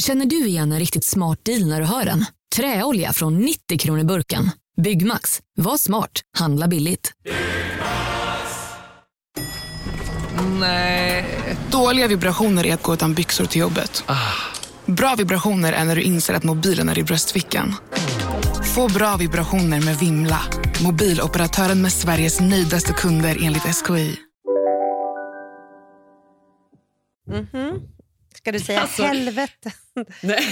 Känner du igen en riktigt smart deal när du hör den? Träolja från 90 kronor burken. Byggmax. Var smart. Handla billigt. Nej. Dåliga vibrationer är att gå utan byxor till jobbet. Bra vibrationer är när du inser att mobilen är i bröstfickan. Få bra vibrationer med Vimla. Mobiloperatören med Sveriges nöjdaste kunder enligt SKI. Ska du säga Alltså- helvete? Nej.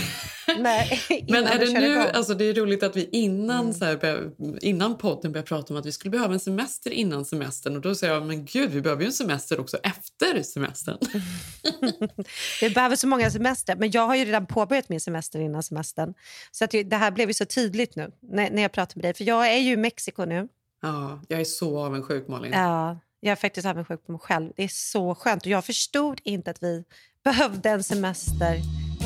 Nej, Men är det nu, igång. alltså det är roligt att vi innan, så här, innan podden började prata om att vi skulle behöva en semester innan semestern och då säger jag men gud vi behöver ju en semester också efter semestern. Vi behöver så många semester, men jag har ju redan påbörjat min semester innan semestern. Så att det här blev ju så tydligt nu när, när jag pratar med dig. För jag är ju i Mexiko nu. Ja, jag är så avundsjuk Malin. Ja, jag är faktiskt avundsjuk på mig själv. Det är så skönt. Och jag förstod inte att vi behövde en semester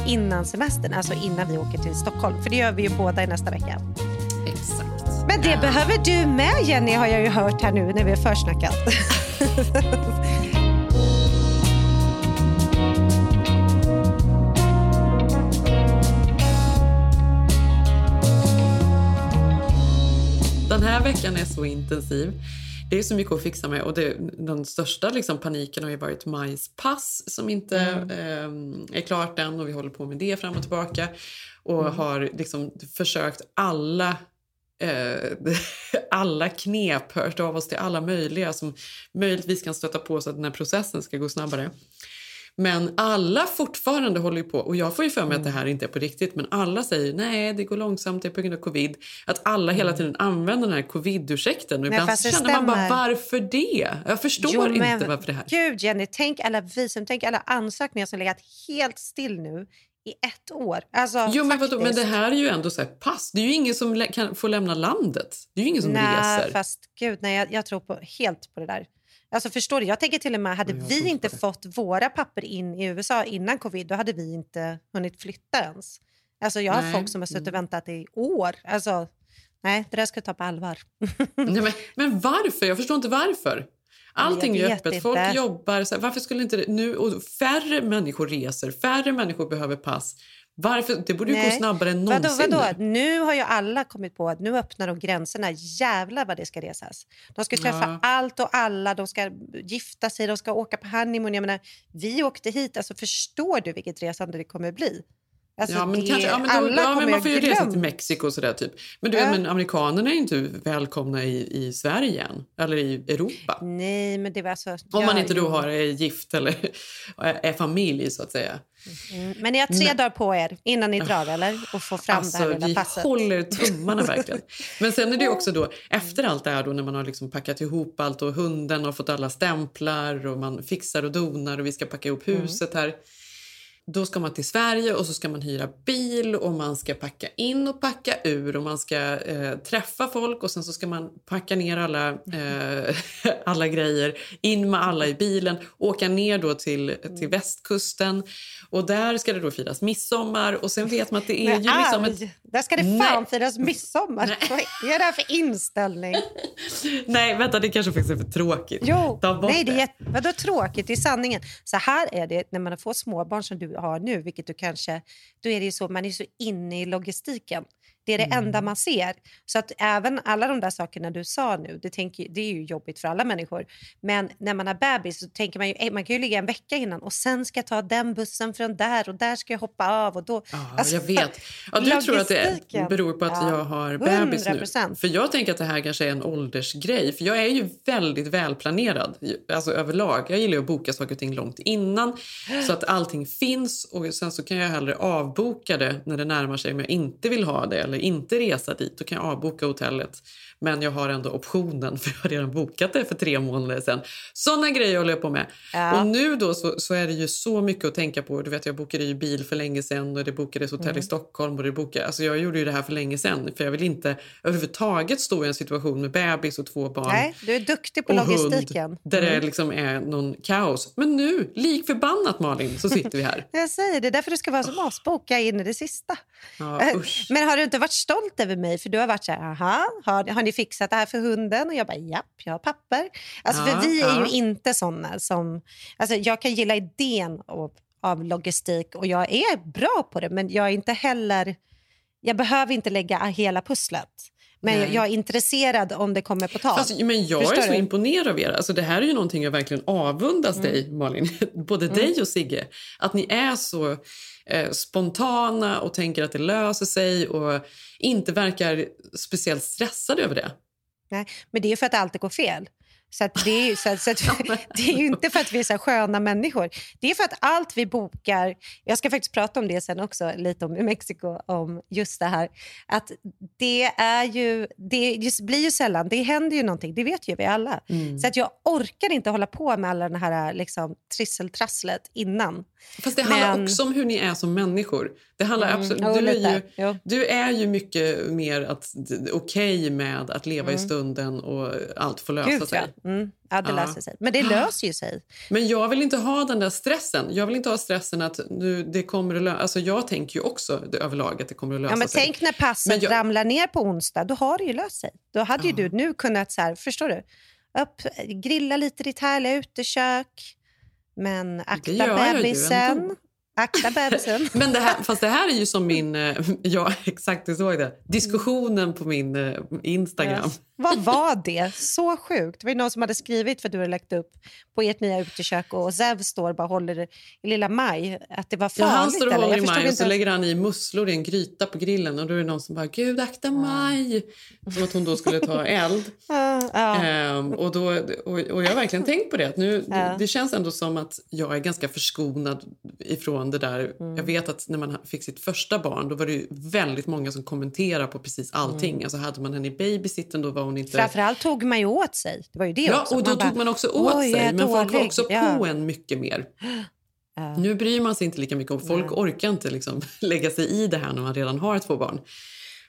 innan semestern, alltså innan vi åker till Stockholm. För det gör vi ju båda i nästa vecka. Exakt. Men det behöver du med Jenny har jag ju hört här nu när vi har försnackat. Den här veckan är så intensiv. Det är så mycket att fixa med. Och det, den största liksom, paniken har ju varit majspass som inte eh, är klart än. Och vi håller på med det fram och tillbaka. Och har liksom försökt alla eh, alla knep, hört av oss till alla möjliga som möjligtvis kan stöta på så att den här processen ska gå snabbare. Men alla fortfarande håller på, och jag får ju för mig att det här inte är på riktigt, men alla säger nej, det går långsamt, det är på grund av covid. Att alla hela tiden använder den här covid-ursäkten. Och ibland så känner man bara, varför det? Jag förstår inte varför det här... Gud Jenny, tänk alla visum, tänk alla ansökningar som legat helt still nu i ett år. Alltså, Jo, men, vadå, men det här är ju ändå så pass. Det är ju ingen som lä- kan få lämna landet. Det är ju ingen som Nej, reser. fast gud, nej, jag, jag tror på, helt på det där. Alltså förstår du, jag tänker till och med, hade vi inte det. fått våra papper in i USA innan covid, då hade vi inte hunnit flytta ens. Alltså jag har Nej, folk som har suttit och väntat i år. Alltså, nej, det där ska jag ta på allvar. Nej, men, men varför? Jag förstår inte varför. Allting är öppet, inte. folk jobbar. Så här, varför skulle inte det, nu och färre människor reser, färre människor behöver pass. Varför? Det borde ju gå Nej. snabbare än Vadå, någonsin. vadå? nu. Nu har ju alla kommit på att nu öppnar de gränserna. Jävlar vad det ska resas. De ska träffa Ja. allt och alla. De ska gifta sig, de ska åka på honeymoon. Jag menar, vi åkte hit. Alltså, förstår du vilket resande det kommer bli? Alltså, Ja, men det, kanske, ja, men då, alla ja, men man får ju resa till Mexiko och sådär typ. Men, du, Ja. men amerikanerna är ju inte välkomna i, i Sverige än, eller i Europa. Nej, men det var alltså... Om ja, man inte då har är gift eller är familj så att säga. Mm. Men ni har tre Men- dagar på er innan ni drar, eller? Och få fram det Alltså, lilla vi passet. håller tummarna verkligen. Men sen är det också då, efter allt det här då när man har liksom packat ihop allt och hunden har fått alla stämplar och man fixar och donar och vi ska packa ihop Mm. huset här. Då ska man till Sverige och så ska man hyra bil och man ska packa in och packa ur och man ska eh, träffa folk och sen så ska man packa ner alla, eh, alla grejer, in med alla i bilen, åka ner då till, till västkusten och där ska det då firas midsommar och sen vet man att det är Men ju liksom ett Där ska det Nej. fan firas midsommar. Nej. Vad är det här för inställning? Nej, vänta, det kanske faktiskt är för tråkigt. Jo, Ta bort nej, det är det. jätte- vadå tråkigt? Det är sanningen. Så här är det när man får småbarn som du har nu, vilket du kanske... Då är det ju så, man är så inne i logistiken. Det är det enda Mm. man ser. Så att även alla de där sakerna du sa nu, det, tänker, det är ju jobbigt för alla människor. Men när man har bebis så tänker man ju, "Ey, man kan ju ligga en vecka innan och sen ska jag ta den bussen från där och där ska jag hoppa av och då... Ja, Alltså, jag vet. Ja, du tror att det beror på att Ja, jag har bebis nu. 100%. För jag tänker att det här kanske är en åldersgrej. För jag är ju väldigt välplanerad alltså överlag. Jag gillar att boka saker och ting långt innan så att allting finns och sen så kan jag hellre avboka det när det närmar sig om jag inte vill ha det eller inte resa dit. Då kan jag avboka hotellet. Men jag har ändå optionen för jag har redan bokat det för tre månader sedan. Såna grejer håller jag på med. Ja. Och nu då så, så är det ju så mycket att tänka på. Du vet, jag bokade ju bil för länge sedan och det bokades hotell Mm. i Stockholm. Och det bokade, alltså jag gjorde ju det här för länge sedan för jag vill inte överhuvudtaget stå i en situation med bebis och två barn Nej, du är duktig på logistiken. hund där Mm. det liksom är någon kaos. Men nu, lik förbannat Malin, så sitter vi här. Jag säger det, är därför du ska vara som oss, boka in i det sista. Ja, Eh. Men har du inte varit stolt över mig? För du har varit så här, aha, har, har ni fixat det här för hunden? Och jag bara, japp, jag har papper. Alltså, Ja, för vi är ja. ju inte såna som... Alltså, jag kan gilla idén och av logistik och jag är bra på det men jag är inte heller... Jag behöver inte lägga hela pusslet. Men Nej. jag är intresserad om det kommer på tal. Fast, men jag Förstår är så du? imponerad av er. Alltså, det här är ju någonting jag verkligen avundas Mm. dig, Malin. Både dig och Sigge. Att ni är så eh, spontana och tänker att det löser sig och inte verkar speciellt stressade över det. Nej, men det är för att alltid går fel. Så det, är, så så att, det är inte för att vi är så sköna människor. Det är för att allt vi bokar... Jag ska faktiskt prata om det sen också, lite om Mexiko, om just det här. Att det är ju... Det blir ju sällan... Det händer ju någonting, det vet ju vi alla. Mm. Så att jag orkar inte hålla på med alla den här liksom, trisseltrasslet innan. Fast det handlar Men- också om hur ni är som människor. Det handlar Mm, absolut, du, är ju, du är ju mycket mer okej med att leva i stunden och allt får lösa Mm. Gud, sig. ja. Mm, ja, det Ja. löser sig. Men det löser ju sig. Men jag vill inte ha den där stressen. Jag vill inte ha stressen att nu, det kommer att lösa Alltså jag tänker ju också det, överlag att det kommer att lösa Ja, men sig. tänk när passet jag- ramlar ner på onsdag, då har det ju löst sig. Då hade ju Ja. du nu kunnat, så här, förstår du, upp, grilla lite i ditt härliga utekök, men akta bebisen. Akta bebisen. Men det här, fast det här är ju som min... eh, Ja, exakt, du såg det. Diskussionen på min eh, Instagram. Ja. Vad var det? Så sjukt. Det var någon som hade skrivit för du hade lagt upp på ert nya utekök och Zev står bara håller i lilla Maj. Att det var Ja, farligt. han står och håller i maj och så lägger han i musslor i en gryta på grillen och då är det någon som bara “Gud, akta maj!” Som att hon då skulle ta eld. Ja, ja. Ehm, och, då, och, och jag har verkligen tänkt på det. Att nu, Ja. Det känns ändå som att jag är ganska förskonad ifrån det där. Mm. Jag vet att när man fick sitt första barn då var det väldigt många som kommenterade på precis allting. Mm. Alltså hade man henne i babysitten då var hon inte... Framförallt tog man ju åt sig. Det var ju det Ja, också. och då bara, tog man också åt "Oj, jag sig. Men folk var dålig." också Ja. på en mycket mer. Ja. Nu bryr man sig inte lika mycket och folk Nej. orkar inte liksom lägga sig i det här när man redan har två barn.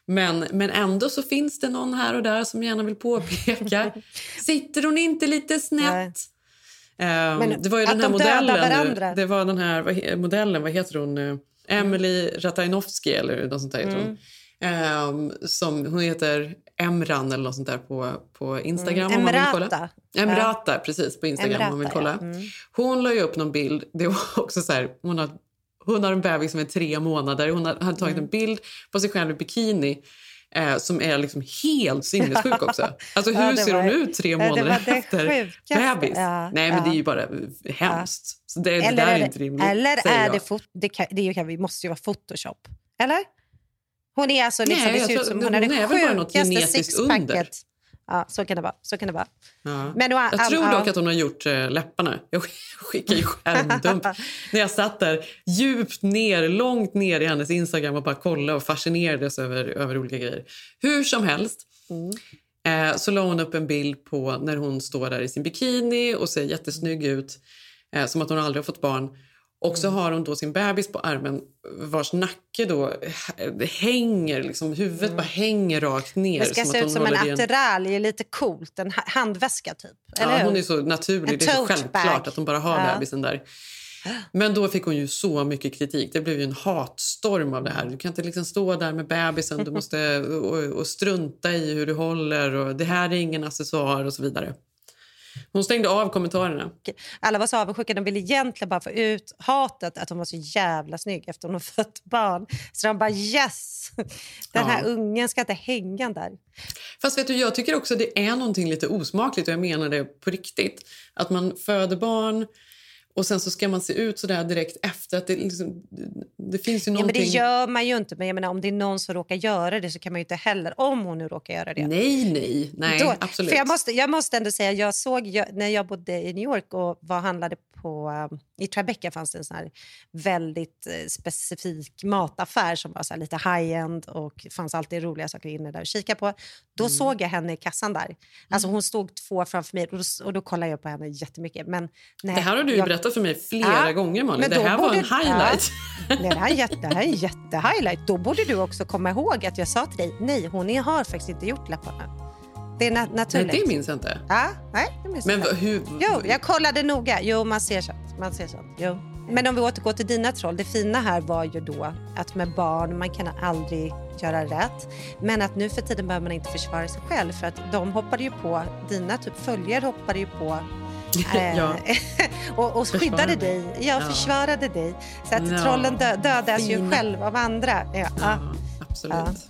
Men, men ändå så finns det någon här och där som gärna vill påpeka. Sitter hon inte lite snett? Men det var ju den här de modellen. Det var den här modellen, vad heter hon? Eh, Emily Ratajkowski eller något sånt där heter Mm. hon. Ehm, som, hon heter Emran eller något sånt där på, på Instagram. om man vill kolla. Emrata. Emrata, precis, på Instagram om man vill Emrata, kolla. ja. Mm. Hon la ju upp någon bild. Det var också så här, hon, har, hon har en bebis som är tre månader. Hon har, hade tagit Mm. en bild på sig själv i bikini eh, som är liksom helt sinnessjuk också. Alltså hur Ja, det ser var- hon ut tre det månader det efter bebis? Ja, Nej, men det är ju bara hemskt. Så det, det Eller där är är inte det, rimligt, eller är det, fot, det, kan, det kan, vi måste ju vara Photoshop. Eller? Hon är alltså liksom, Nej, det ser ut som hon är det sjukaste sixpacket. Ja, så kan det vara. Så kan det vara. Ja. Men, och, Jag tror ja, dock att hon har gjort eh, läpparna. Jag skickar ju skärmdump när jag satt där djupt ner, långt ner i hennes Instagram och bara kollade och fascinerades över, över olika grejer. Hur som helst Mm. eh, så la hon upp en bild på när hon står där i sin bikini och ser jättesnygg ut, eh, som att hon aldrig har fått barn. Och så Mm. har hon då sin bebis på armen vars nacke då hänger, liksom, huvudet bara hänger rakt ner. Mm. Det ska se ut hon som en attiralj, lite coolt. En ha- handväska typ. Ja, hur? hon är så naturlig. En Det är så självklart bag. att de bara har Ja. bebisen där. Men då fick hon ju så mycket kritik. Det blev ju en hatstorm av det här. Du kan inte liksom stå där med bebisen. Du måste och, och strunta i hur du håller. Och det här är ingen accessoar och så vidare. Hon stängde av kommentarerna. Alla var så avundsjuka. De ville egentligen bara få ut hatet att hon var så jävla snygg efter hon har fött barn. Så de bara yes! Den här Ja. ungen ska inte hänga där. Fast vet du, jag tycker också det är någonting lite osmakligt och jag menar det på riktigt. Att man föder barn och sen så ska man se ut så där direkt efter. Att det, liksom, det finns ju Ja, men någonting... det gör man ju inte. Men jag menar, om det är någon som råkar göra det så kan man ju inte heller, om hon nu råkar göra det. Nej, nej, nej, Då- absolut. För jag, måste, jag måste ändå säga, jag såg jag, när jag bodde i New York och var handlade på... I Tribeca fanns det en sån väldigt eh, specifik mataffär som var så lite high-end och fanns alltid roliga saker inne där att kika på. Då Mm. såg jag henne i kassan där. Alltså hon stod två framför mig och då, och då kollade jag på henne jättemycket. Men, nej, Det här har du jag, berättat för mig flera Ja, gånger, Malin. Det här var en borde- highlight. Nej, det här är jätte, det här är jättehighlight. Då borde du också komma ihåg att jag sa till dig, nej hon har faktiskt inte gjort läpparna. Det är na- Nej, naturligt. det minns jag inte. Ja, nej, det minns Men jag inte. hur... Jo, jag kollade noga. Jo, man ser sånt. Man ser sånt. Jo. Men om vi återgår till dina troll. Det fina här var ju då att med barn, man kan aldrig göra rätt. Men att nu för tiden behöver man inte försvara sig själv för att de hoppade ju på, dina typ följare hoppade ju på Eh, Ja. och, och skyddade dig. Ja, Ja. försvarade dig. Så att Ja. trollen dö, dödas ju Fina. själv av andra. Ja. Ja, absolut.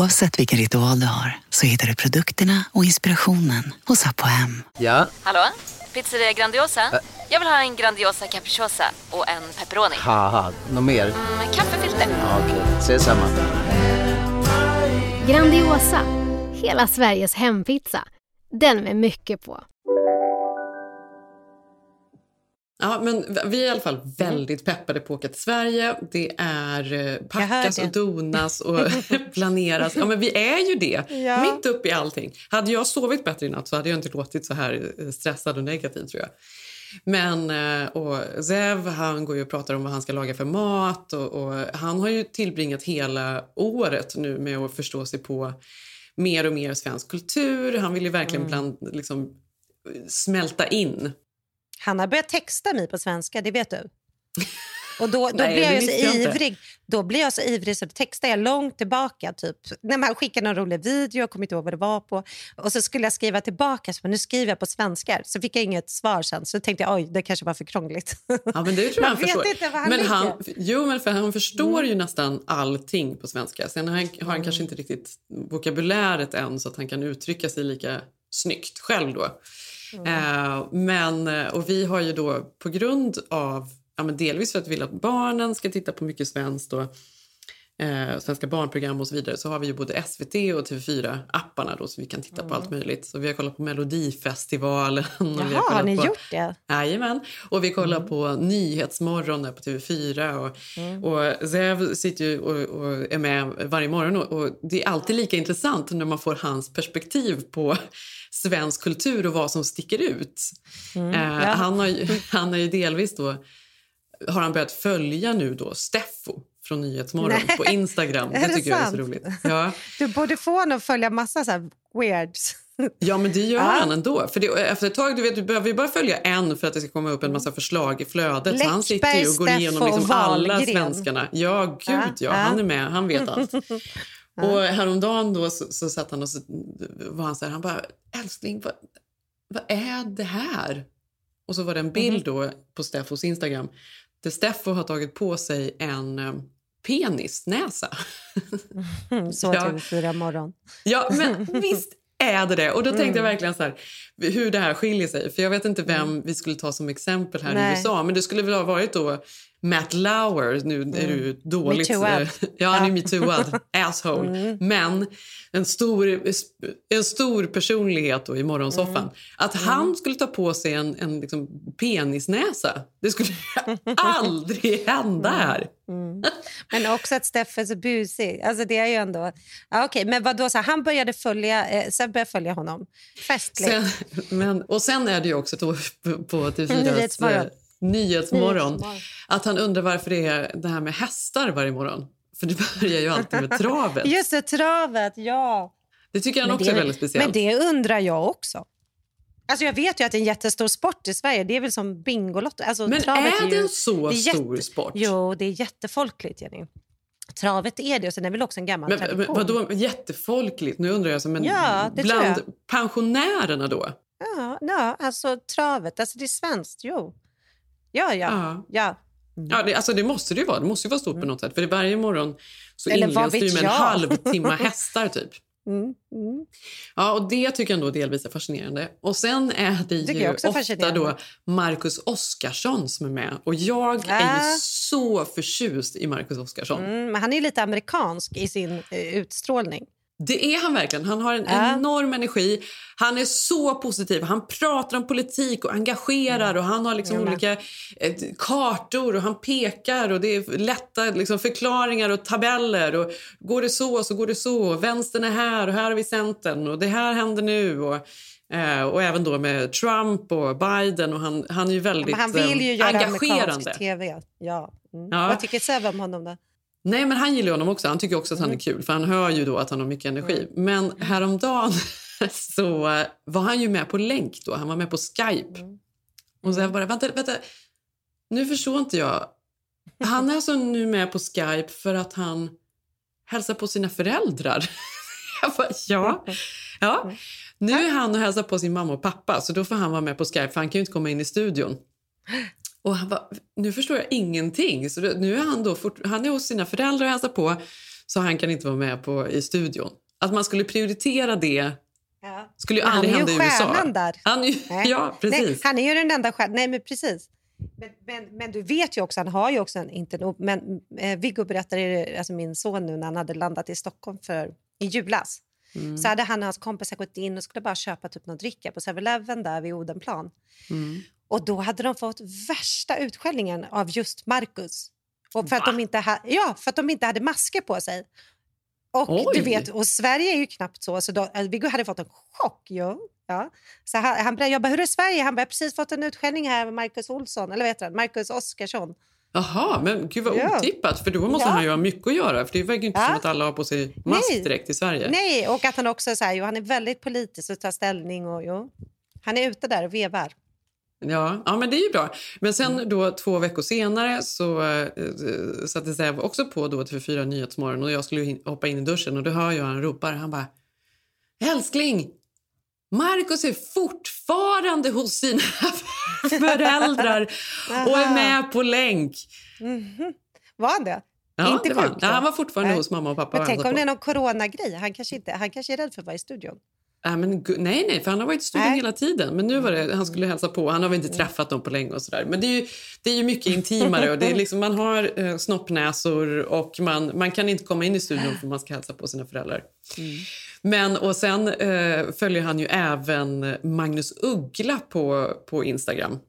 Oavsett vilken ritual du har så hittar du produkterna och inspirationen hos Apohem. Ja, Hallå? Pizzeria Grandiosa? Jag vill ha en Grandiosa capriciosa och en pepperoni. något mer? Med kaffefilter. Ja, Okej, ses samma. Grandiosa, hela Sveriges hempizza. Den med mycket på. Ja, men vi är i alla fall väldigt peppade på att åka till Sverige. Det är eh, packas och donas och planeras. Ja, men vi är ju det. Ja. Mitt uppe i allting. Hade jag sovit bättre i natt så hade jag inte låtit så här eh, stressad och negativ tror jag. Men eh, och Zev han går ju och pratar om vad han ska laga för mat och, och han har ju tillbringat hela året nu med att förstå sig på mer och mer svensk kultur. Han vill ju verkligen bland, liksom, smälta in Han har börjat texta mig på svenska, det vet du. Och då, då Nej, blir jag så jag inte. ivrig. Då blir jag så ivrig så textar jag långt tillbaka. Typ. När man skickar någon rolig video, jag kommer inte ihåg vad det var på. Och så skulle jag skriva tillbaka, så, men nu skriver jag på svenska. Så fick jag inget svar sen. Så tänkte jag, oj, det kanske var för krångligt. Ja, men det tror jag han förstår. inte var han men han, ligger. Mm. jo, men för han förstår ju nästan allting på svenska. Sen har han, har han kanske inte riktigt vokabuläret än så att han kan uttrycka sig lika snyggt själv då. Mm. Eh, men, eh, och vi har ju då på grund av, ja, men delvis för att vi vill att barnen ska titta på mycket svenskt och eh, svenska barnprogram och så vidare så har vi ju både SVT och TV4-apparna då så vi kan titta på allt möjligt. Så vi har kollat på Melodifestivalen. och vi Mm. Jaha, har har ni på, gjort det? Jajamän. Och vi kollar Mm. på Nyhetsmorgon på TV4. Och, och Zev sitter ju och, och är med varje morgon. Och, och Det är alltid lika intressant när man får hans perspektiv på svensk kultur och vad som sticker ut. eh, Mm, ja. han, har ju, han har ju delvis då har han börjat följa nu då Steffo från Nyhetsmorgon Nej. på Instagram. Det tycker jag är så sant? roligt. Ja. Du borde få honom att följa massa så här weirds. Ja, men det gör Ja. han ändå. För det, efter ett tag, du vet, du behöver ju bara följa en för att det ska komma upp en massa förslag i flödet. Så han sitter ju och går igenom liksom alla svenskarna. Ja, gud ja. Ja. Han är med, han vet allt. Och häromdagen då så, så satt han och så var han så här, han bara, älskling, vad, vad är det här? Och så var det en bild då på Steffos Instagram där Steffo har tagit på sig en eh, penisnäsa. Mm, så Ja. TV4 morgon. Ja, men visst är det det. Och då tänkte jag verkligen så här, hur det här skiljer sig. För jag vet inte vem vi skulle ta som exempel här i Nej. USA. Men det skulle väl ha varit då Matt Lauer. Nu är du dåligt... Metooad. eh, Ja, han är metooad. Asshole. Men en stor, en stor personlighet då i morgonsoffan. Att han skulle ta på sig en, en liksom penisnäsa. Det skulle aldrig hända här. Men också att Steffe är så busig. Alltså det är ju ändå... Ja, okej, men vad då så han började följa, eh, sen började följa honom. Festligt. Sen, men, och sen är det ju också då på- på TV4 Nyhetsmorgon. eh, att han undrar varför det är det här med hästar varje morgon. För det börjar ju alltid med travet. Just det, travet, ja. Det tycker han Men också det, är väldigt speciellt. Men det undrar jag också. Alltså jag vet ju att det är en jättestor sport i Sverige. Det är väl som Bingolotto. Alltså, Men är det en så det är stor jätte- sport? Jo, det är jättefolkligt, Jenny. Travet är det och sen är det väl också en gammal Men, men tradition. vadå jättefolkligt? Nu undrar jag, så, men Ja, bland pensionärerna då? Ja, ja, alltså travet, alltså det är svenskt, jo. Ja, ja, Ja. ja. Ja, det, alltså det måste det ju vara. Det måste ju vara stort på något sätt. För varje morgon så Mm. Eller inleds det med en halvtimme hästar typ. Mm, mm. Ja, och det tycker jag ändå delvis är fascinerande. Och sen är det ju är ofta då Marcus Oskarsson som är med. Och jag är Ah. ju så förtjust i Marcus Oskarsson. Mm, han är lite amerikansk i sin eh, utstrålning. Det är han verkligen. Han har en Ja. enorm energi. Han är så positiv. Han pratar om politik och engagerar och han har liksom olika eh, kartor och han pekar och det är lätta liksom, förklaringar och tabeller. Och går det så så går det så. Vänstern är här och här har vi Centern och det här händer nu. Och, eh, och även då med Trump och Biden och han, han är ju väldigt Men han vill ju eh, göra amerikansk engagerande. tv. Ja. Mm. Ja. Vad tycker Sev om honom då? Nej, men han gillar honom också. Han tycker också att han Mm. är kul, för han hör ju då att han har mycket energi. Men häromdagen så var han ju med på länk då. Han var med på Skype. Mm. Och så jag bara, vänta, vänta. Nu förstår inte jag. Han är alltså nu med på Skype för att han hälsar på sina föräldrar. Jag bara, ja. ja. Nu är han och hälsar på sin mamma och pappa, så då får han vara med på Skype, för han kan ju inte komma in i studion. Och han bara, nu förstår jag ingenting. Så nu är han då fort, han är hos sina föräldrar och hälsar på, så han kan inte vara med på, i studion. Att man skulle prioritera det Ja. skulle ju han aldrig är ju hända i USA. stjärnan där. Han är ju, Nej. ja, Nej, precis. han är ju den enda stjärnan. Nej, men precis. Men, men, men du vet ju också, han har ju också en... Inte, nog- men eh, Viggo berättade, alltså min son nu, när han hade landat i Stockholm för, i julas. Mm. Så hade han och hans kompisar gått in och skulle bara köpa typ något dricka på 7-Eleven där vid Odenplan. Mm. Och då hade de fått värsta utskällningen av just Marcus. Och för, att de inte ha, ja, för att de inte hade masker på sig. Och, Oj. du vet, och Sverige är ju knappt så. så då, äh, Viggo hade fått en chock. Jo. Ja. Så han, han började jobba. Hur är Sverige? Han bara, "Jag har precis fått en utskällning här med Marcus Olsson. Eller heter han? Marcus Oskarsson. Jaha, men gud vad Ja. otippat. För då måste Ja. han ju ha mycket att göra. För det verkar inte Ja. som att alla har på sig mask Nej. direkt i Sverige. Nej, och att han också så här, jo, han är väldigt politisk och tar ställning. Och, jo. Han är ute där och vevar. Ja, ja, men det är ju bra. Men sen Mm. då två veckor senare så äh, satte Zev också på då till fyra Nyhetsmorgon och jag skulle hoppa in i duschen och då hör jag han ropar. Han bara Älskling! Markus är fortfarande hos sina föräldrar och är med på länk. Mhm. Var han det? Ja, Inte det var han. Ja, han var fortfarande Nej. hos mamma och pappa. Men tänk om hälsade det är på. någon coronagrej. Han kanske, inte, han kanske är rädd för att vara i studion. Ja, men, nej, nej, för han har varit i studion Nej. hela tiden. Men nu var det, han skulle hälsa på. Han har väl inte träffat dem på länge och sådär. Men det är ju, det är ju mycket intimare. Och det är liksom, man har eh, snoppnäsor och man, man kan inte komma in i studion för man ska hälsa på sina föräldrar. Men och sen eh, följer han ju även Magnus Uggla på, på Instagram.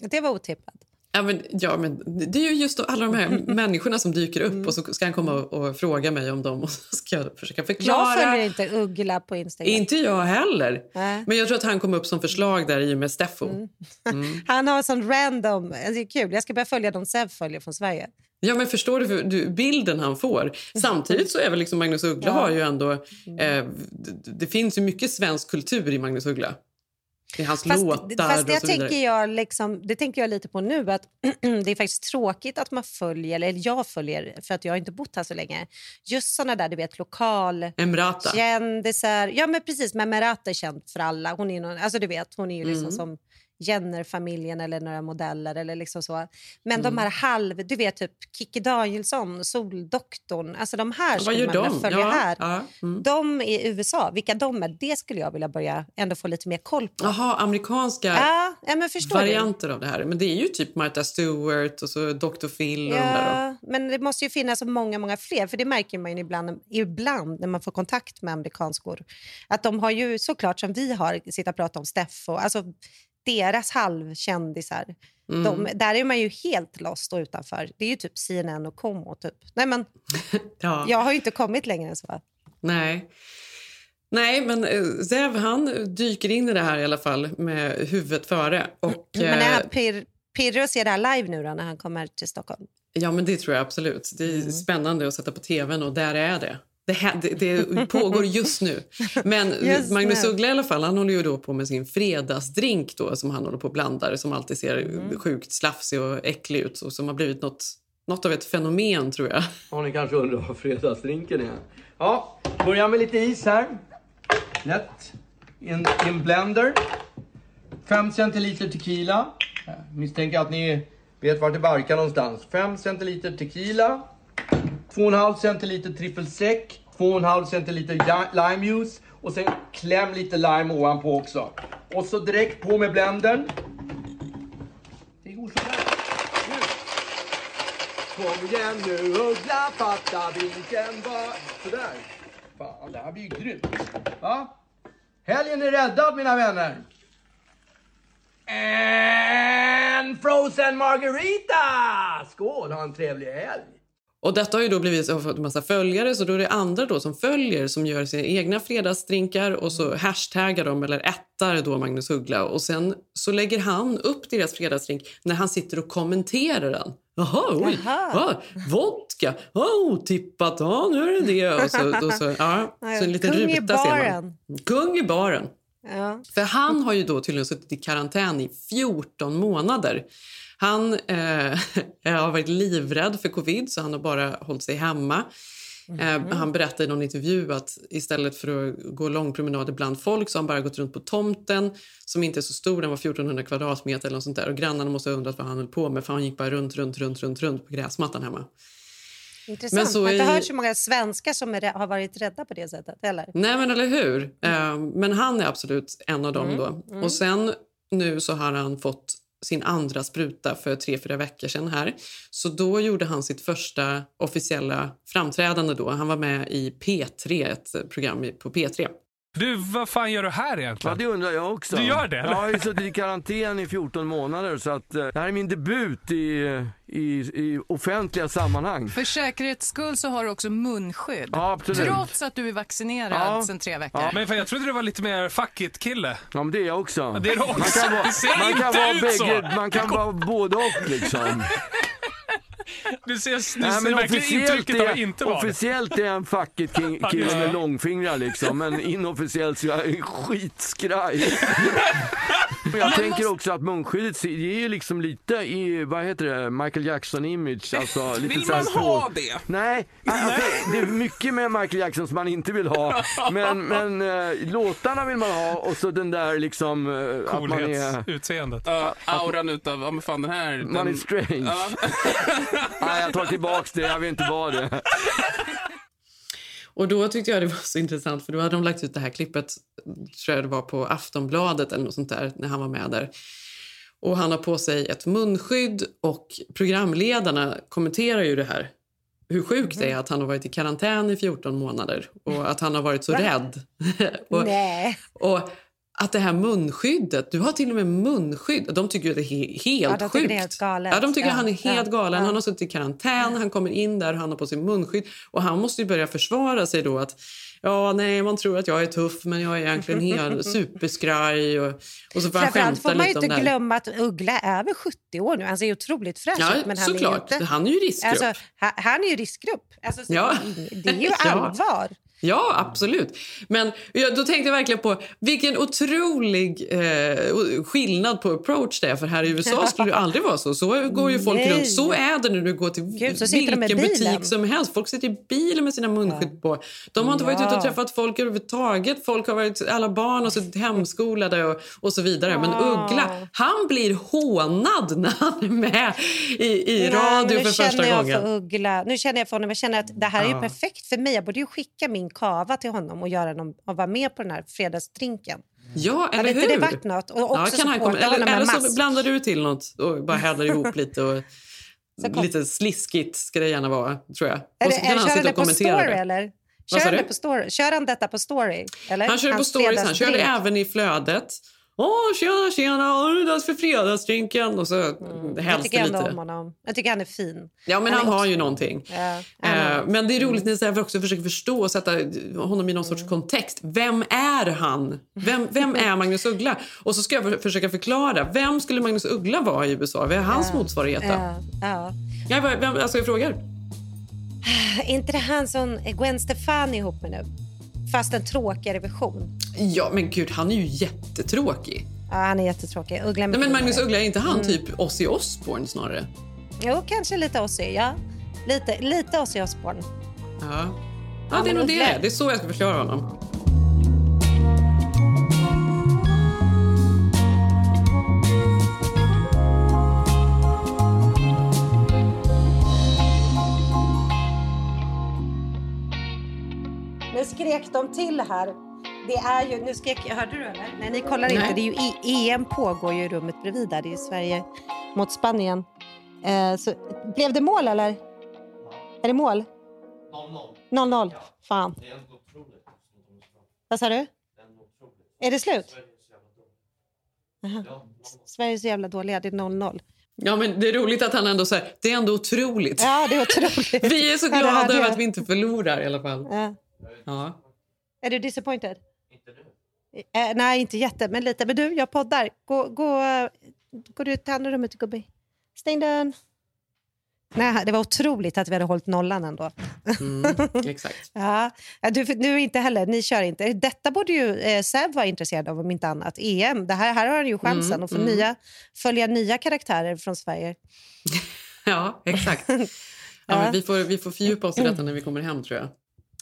Det var otippat. Ja men, ja, men det är ju just alla de här människorna som dyker upp och så ska han komma och, och fråga mig om dem och så ska jag försöka förklara. Jag följer inte Uggla på Instagram. Inte jag heller. Nej. Men jag tror att han kom upp som förslag där i och med Steffo. Mm. Han har sån random... alltså Det är kul. Jag ska börja följa de Zev följer från Sverige. Ja, men förstår du, för, du bilden han får? Samtidigt så är väl liksom Magnus Uggla har ju ändå... Eh, det, det finns ju mycket svensk kultur i Magnus Uggla. I hans Fast, låtar fast det och så vidare. tänker jag liksom, det tänker jag lite på nu. att Det är faktiskt tråkigt att man följer, eller jag följer, för att jag har inte bott här så länge. Just såna där, du vet, lokal... Emrata. Kändisar. Ja, men precis. Men Merata är känd för alla. Hon är någon, alltså du vet, hon är ju liksom Mm. som Jenner-familjen eller några modeller eller liksom så. Men Mm. de här halv... Du vet, typ Kikki Danielsson, Soldoktorn. Alltså de här skulle man vilja de? följa Ja, här. ja, mm. De i USA, vilka de är, det skulle jag vilja börja ändå få lite mer koll på. Jaha, amerikanska Ja, varianter av det här. Men det är ju typ Martha Stewart och så Dr. Phil du? och. Ja, men det måste ju finnas många, många fler. För det märker man ibland, ibland när man får kontakt med amerikanskor. Att de har ju såklart som vi har, sitta och prata om Steffo, alltså deras halvkändisar. Mm. De, där är man ju helt lost och utanför. Det är ju typ CNN och Como. Typ. Nej, men Ja. jag har ju inte kommit längre än så. Nej. Nej, men eh, Zev han dyker in i det här i alla fall med huvudet före. Och, Men är eh, han pir, pirrig att se det här live nu då, när han kommer till Stockholm? Ja, men det tror jag absolut. Det är Mm. spännande att sätta på tvn och där är det. Det, här, det, det pågår just nu. Men Just Magnus nu. Uggla i alla fall, han håller ju då på med sin fredagsdrink då, som han håller på och blandar, som alltid ser Mm. sjukt slafsig och äcklig ut och som har blivit något, något av ett fenomen tror jag. Har ni kanske undrar vad fredagsdrinken är? Ja, börjar med lite is här. Lätt. I en, en blender. 5 centiliter tequila. Jag misstänker att ni vet vart det barkar någonstans. 5 centiliter tequila. 2,5 centiliter trippelsec. 2,5 centiliter limejuice. Och sen kläm lite lime ovanpå också. Och så direkt på med blendern. Det går sådär. Nu. Kom igen nu Uggla, fatta vilken var... Sådär. Fan. Det här blir ju grymt. Va? Helgen är räddad mina vänner. En frozen margarita! Skål, ha en trevlig helg. Och detta har ju då blivit fått en massa följare så då är det andra då som följer som gör sina egna fredagsdrinkar och så hashtaggar de eller ättar då Magnus Uggla och sen så lägger han upp deras fredagsdrink när han sitter och kommenterar den. Jaha, oj, ja, vodka, otippat, ja nu är det det. Och så, och så, ja, så en liten Kung ruta ser baren. man. Kung i baren. Ja. För han har ju då tydligen suttit i karantän i 14 månader. Han eh, har varit livrädd för covid så han har bara hållit sig hemma. Eh, han berättade i någon intervju att istället för att gå långpromenader bland folk så har han bara gått runt på tomten som inte är så stor, den var 1400 kvadratmeter eller något sånt där. Och grannarna måste ha undrat vad han höll på med för han gick bara runt, runt, runt, runt, runt på gräsmattan hemma. Intressant. Men så Man har inte hört så många svenskar som är, har varit rädda på det sättet. Eller? Nej, men eller hur? Eh, men han är absolut en av dem. då. Och sen nu så har han fått sin andra spruta för tre, fyra veckor sedan här. Så då gjorde han sitt första officiella framträdande då. Han var med i P3, ett program på P3. Du, vad fan gör du här Ja, egentligen? det undrar jag också. Du gör det, eller? Jag har ju suttit i karantän i 14 månader så att eh, det här är min debut i, i, i offentliga sammanhang. För säkerhets skull så har du också munskydd. Ja, absolut. Trots att du är vaccinerad Ja. sedan tre veckor. Ja. Men fan, jag trodde du var lite mer fuck it-kille. Ja, men det är jag också. Det är du också. Man kan vara, Det ser man kan inte vara, ut så. bägge, man kan vara både och liksom. Du ser, du Nej, ser verkligen officiellt intrycket av att är, inte vara officiellt är jag en Ja, kille med långfingrar liksom, men inofficiellt så är jag en skitskraj. Men jag tänker också att munskyddet ser- det är ju liksom lite i, vad heter det, Michael Jackson-image. Alltså, lite Vill man ha det? Nej, alltså, det är mycket med Michael Jackson som man inte vill ha. Men, men eh, låtarna vill man ha och så den där liksom eh, att man är, Coolhetsutseendet. Ja, auran utav, ja men fan den här... man är den, strange. ja. Nej, jag tar tillbaks det, jag vill inte vara det. Och då tyckte jag det var så intressant för då hade de lagt ut det här klippet, tror jag det var på Aftonbladet eller något sånt där, när han var med där. Och han har på sig ett munskydd och programledarna kommenterar ju det här. Hur sjukt det är att han har varit i karantän i 14 månader och att han har varit så rädd. och, Nej. och att det här munskyddet, du har till och med munskydd. De tycker ju det är he- helt Ja, de sjukt. det är helt galet. Ja, de tycker Ja, han är helt ja, galen. ja. Han har suttit i karantän, han kommer in där han har på sig munskydd. Och han måste ju börja försvara sig då att ja, nej, man tror att jag är tuff men jag är egentligen helt superskraj. Och, och så får han skämta får man ju inte glömma att Uggla är över 70 år nu. Han ser ju otroligt fräsch Ja, ut. Men han såklart. Är inte... Han är ju riskgrupp. Alltså, han, han är ju riskgrupp. Alltså, så. Det är ju allvar. Ja, absolut. Men ja, då tänkte jag verkligen på vilken otrolig eh, skillnad på approach det är. För här i USA skulle det aldrig vara så. Så går ju folk Nej. runt. Så är det när du går till Gud, vilken butik som helst. Folk sitter i bilen med sina munskydd på. De har inte varit ute och Ja. träffat folk överhuvudtaget. Folk har varit, alla barn har suttit hemskolade och, och så vidare. Men Ja. Uggla, han blir hånad när han är med i, i radio nu för känner första jag gången. För Uggla. Nu känner jag för honom. Jag känner att det här är Ja. perfekt för mig. Jag borde ju skicka min kava till honom och, göra någon, och vara med på den här fredagsdrinken. Ja, eller Hade inte hur? det varit något? Och också ja, kan han komma, eller, eller så blandar du till något och bara häller ihop lite. Och, lite sliskigt ska det gärna vara, tror jag. Och så kan eller han sitta och kommentera story? det. Eller? Kör det på story? kör han detta på story? Eller? Han kör det på Hans stories, han kör det även i flödet. Åh, tjena, tjena, har du dags för fredagsdrinken? Och så Jag hälls tycker ändå lite. om honom. Jag tycker han är fin. Ja, men Han han har också- ju någonting. Ja, har- Men det är roligt när jag också försöker förstå och sätta honom i någon sorts kontext. Vem är han? Vem, vem är Magnus Uggla? Och så ska jag för- försöka förklara. Vem skulle Magnus Uggla vara i USA? Vad är hans motsvarighet då? Ja, ja. Ja, vem, alltså jag frågar. Är inte det han som Gwen Stefani ihop med nu? Fast en tråkigare version. Ja, men gud, han är ju jättetråkig. Ja, han är jättetråkig. Uggla Nej, men Magnus Uggla, är inte han Mm. typ Ozzy Osbourne snarare? Jo, kanske lite Ozzy. Ja. Lite, lite Ozzy Osbourne. Ja, Ja, ja det är nog det. Det är så jag ska förklara honom. Skrek de till här. Det är ju, nu skrek, hörde du eller? Nej, ni kollar inte. Nej. Det är ju I- EM pågår ju i rummet bredvid där. Det är ju Sverige mot Spanien. Eh, så, blev det mål eller? Är det mål? 0-0. 0-0. Fan. Vad sa du? Är det slut? Aha. Sverige är så jävla dåliga. Det är 0-0. Ja, men det är roligt att han ändå säger det är ändå otroligt. Ja, det är otroligt. Vi är så Ja, det glada över att vi inte förlorar i alla fall. Ja. Ja. Är du disappointed? Inte nu. Eh, nej, inte jätte, men lite. Men du, jag poddar. Gå, gå, gå du till andra rummet, gubbe. Stäng dörren. Nej, det var otroligt att vi hade hållit nollan ändå. Mm, exakt. Ja. Ja, Du, du inte heller, ni kör inte. Detta borde ju eh, Sev vara intresserad av om inte annat. EM, det här, här har han ju chansen Mm, att få mm. nya, följa nya karaktärer från Sverige. Ja, exakt. Ja, men vi, får, vi får fördjupa oss i detta när vi kommer hem, tror jag.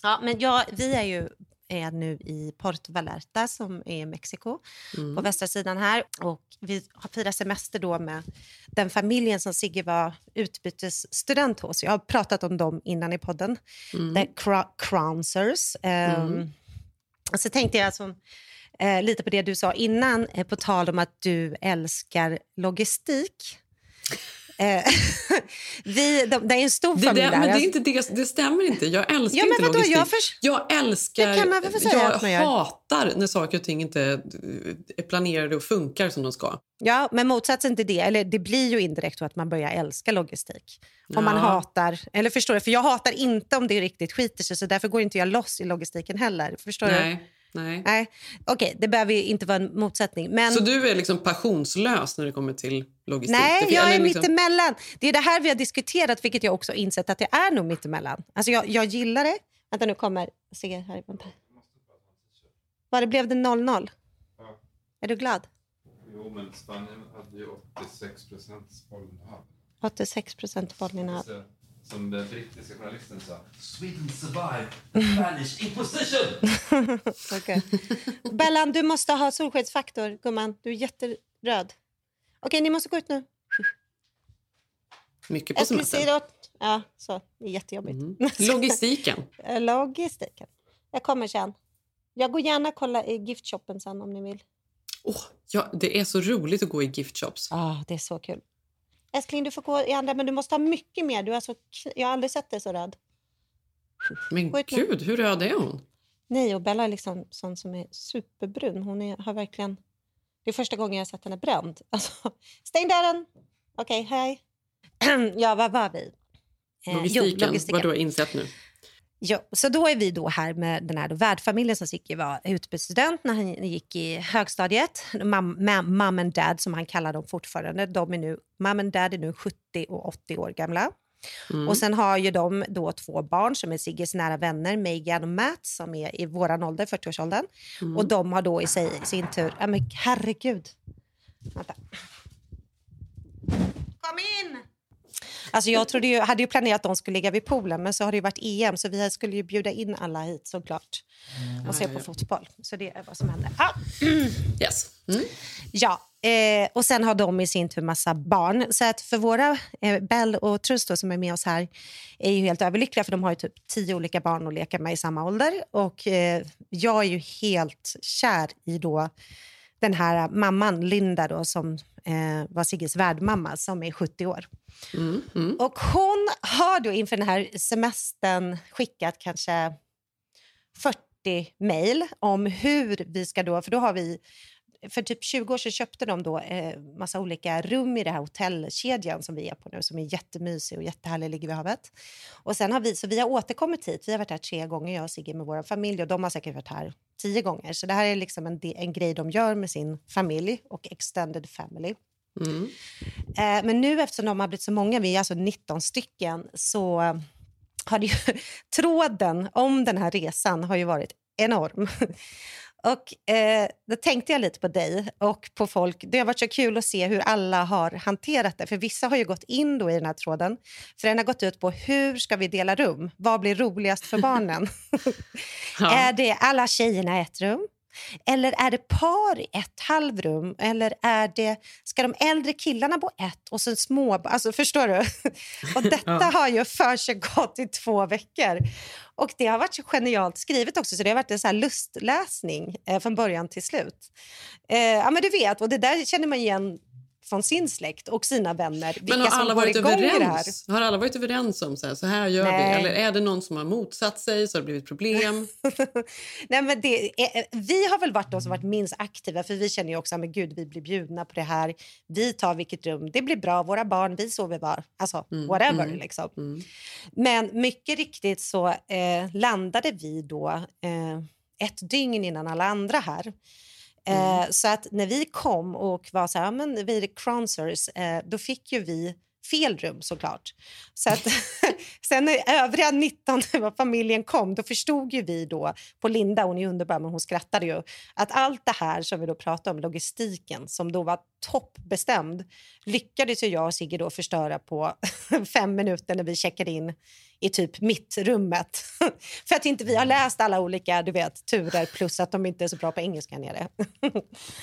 Ja, men jag, vi är ju är nu i Puerto Vallarta som är Mexiko Mm. på västra sidan här. Och vi har firat semester då med den familjen som Sigge var utbytesstudent hos. Jag har pratat om dem innan i podden. Mm. The Crownsers. Um, Mm. och så tänkte jag som, eh, lite på det du sa innan, eh, på tal om att du älskar logistik. Eh, vi, de, det är en stor Det, familj det, där. men det, är inte det, det stämmer inte. Jag älskar Ja, men inte vadå? logistik. Jag förs- jag älskar... Det kan man väl säga jag att man gör. hatar när saker och ting inte eh, är planerade och funkar som de ska. Ja, men motsatsen till det, eller det blir ju indirekt att man börjar älska logistik. Om man Ja. hatar, eller förstår du? För jag hatar inte om det riktigt skiter sig, så därför går inte jag loss i logistiken heller. Förstår du? Nej. Okej, det behöver ju inte vara en motsättning. Men... Så du är liksom passionslös när det kommer till logistik? Nej, Det- jag är liksom- mittemellan. Det är det här vi har diskuterat, vilket jag också insett att det är nog mittemellan. Alltså jag, jag gillar det. Vänta, nu kommer Sigge här. Vänta. Var det blev det 0-0? Är du glad? Jo, men Spanien hade ju 86 procents bollinnehav. 86 procent bollinnehav. Som den brittiska journalisten sa. Sweden survived the Spanish imposition! Okej. Bellan, du måste ha solskyddsfaktor, gumman. Du är jätteröd. Okej, ni måste gå ut nu. Mycket på semestern. Ja, så. Det är jättejobbigt. Mm. Logistiken. Eh, Logistiken. Jag kommer sen. Jag går gärna och kollar i giftshoppen sen om ni vill. Ja, det är så roligt att gå i gift shops. Ja, det är så kul. Älskling, du får gå i andra, men du måste ha mycket mer. Du är så... k- Jag har aldrig sett dig så röd. Men gud, hur röd är hon? Nej, och Bella är liksom sån som är superbrun. Hon är, har verkligen... Det är första gången jag har sett henne bränd. Alltså, stäng dörren! Okej, hej. ja, vad var vi? Eh, jo, Logistiken, logistiken. vad du har insett nu. Ja, så då är vi då här med den här då värdfamiljen som Sigge var utbytesstudent när han gick i högstadiet. Mom, ma- mom and dad som han kallar dem fortfarande. De är nu, mom and dad är nu 70 och 80 år gamla. Mm. Och sen har ju de då två barn som är Sigges nära vänner, Megan och Matt som är i våran ålder, 40-årsåldern. Mm. Och de har då i, sig, sin tur, ja men herregud. Vänta. Kom in! Alltså jag trodde ju, hade ju planerat att de skulle ligga vid poolen men så har det ju varit EM så vi skulle ju bjuda in alla hit såklart och se på fotboll. Så det är vad som händer. Ah. Yes. Mm. Ja, eh, och sen har de i sin tur massa barn. Så att för våra, eh, Bell och Trus då, som är med oss här, är ju helt överlyckliga för de har ju typ tio olika barn att leka med i samma ålder. Och eh, jag är ju helt kär i då den här mamman, Linda, då, som eh, var Sigges värdmamma, som är 70 år. Mm. Mm. Och hon har då inför den här semestern skickat kanske 40 mejl om hur vi ska då, för då har vi för typ 20 år sedan köpte de då eh, massa olika rum i det här hotellkedjan som vi är på nu som är jättemysig och jättehärlig, ligger vid havet. Och sen har vi, så vi har återkommit hit, vi har varit här tre gånger, jag och Sigge med vår familj och de har säkert varit här tio gånger. Så det här är liksom en, en grej de gör med sin familj och extended family. Mm. Eh, men nu eftersom de har blivit så många, vi är alltså 19 stycken, så har det ju, tråden om den här resan har ju varit enorm. Och eh, då tänkte jag lite på dig och på folk. Det har varit så kul att se hur alla har hanterat det. För vissa har ju gått in då i den här tråden. För den har gått ut på hur ska vi dela rum? Vad blir roligast för barnen? Är det alla tjejerna i ett rum? Eller är det par i ett halvrum? Eller är det, ska de äldre killarna bo ett och sen små... Alltså, förstår du? Och detta Ja. har ju försiggått i två veckor. Och det har varit så genialt skrivet också, så det har varit en så här lustläsning eh, från början till slut. Eh, ja, men du vet, och det där känner man igen från sin släkt och sina vänner. Men har alla varit överens? Har alla varit överens om så här, så här gör vi? Nej. Eller är det någon som har motsatt sig så har det blivit problem? Nej, men det, är, vi har väl varit de som varit minst aktiva för vi känner ju också att gud vi blir bjudna på det här. Vi tar vilket rum, det blir bra, våra barn, vi sover var. Alltså whatever mm, liksom. Men mycket riktigt så eh, landade vi då eh, ett dygn innan alla andra här. Mm. Eh, Så att när vi kom och var så här, "Ja, men vi är Cronsers, eh, då fick ju vi fel rum såklart. Så att, sen när övriga 19 av familjen kom, då förstod ju vi då på Linda, hon är underbar men hon skrattade ju, att allt det här som vi då pratade om, logistiken som då var toppbestämd, lyckades ju jag och Sigge då förstöra på fem minuter när vi checkade in i typ mittrummet. För att inte vi har läst alla olika du vet, turer plus att de inte är så bra på engelska nere.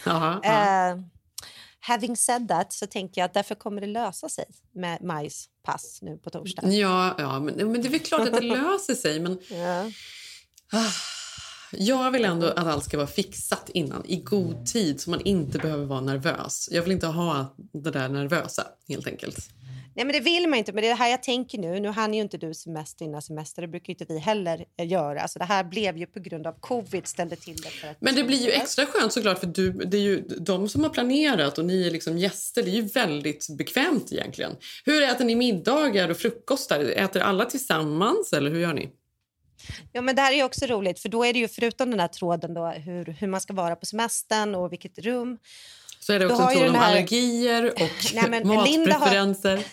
Jaha, ja. Eh, having said that så tänker jag att därför kommer det lösa sig med Majs pass nu på torsdag. Ja, ja men, men det är väl klart att det löser sig. Men Ah, jag vill ändå att allt ska vara fixat innan, i god tid, så man inte behöver vara nervös. Jag vill inte ha det där nervösa, helt enkelt. Nej, men det vill man inte. Men det är det här jag tänker nu. Nu hann ju inte du semester innan semester. Det brukar inte vi heller eh, göra. Alltså det här blev ju på grund av covid ställde till det. För att Men det blir ju extra skönt såklart, för du, det är ju de som har planerat och ni är liksom gäster. Det är ju väldigt bekvämt egentligen. Hur äter ni middagar och frukostar? Äter alla tillsammans eller hur gör ni? Ja, men det här är ju också roligt, för då är det ju förutom den här tråden då, hur, hur man ska vara på semestern och vilket rum. Så är det också en tråd om här- allergier och Nej, men Linda har- matpreferenser.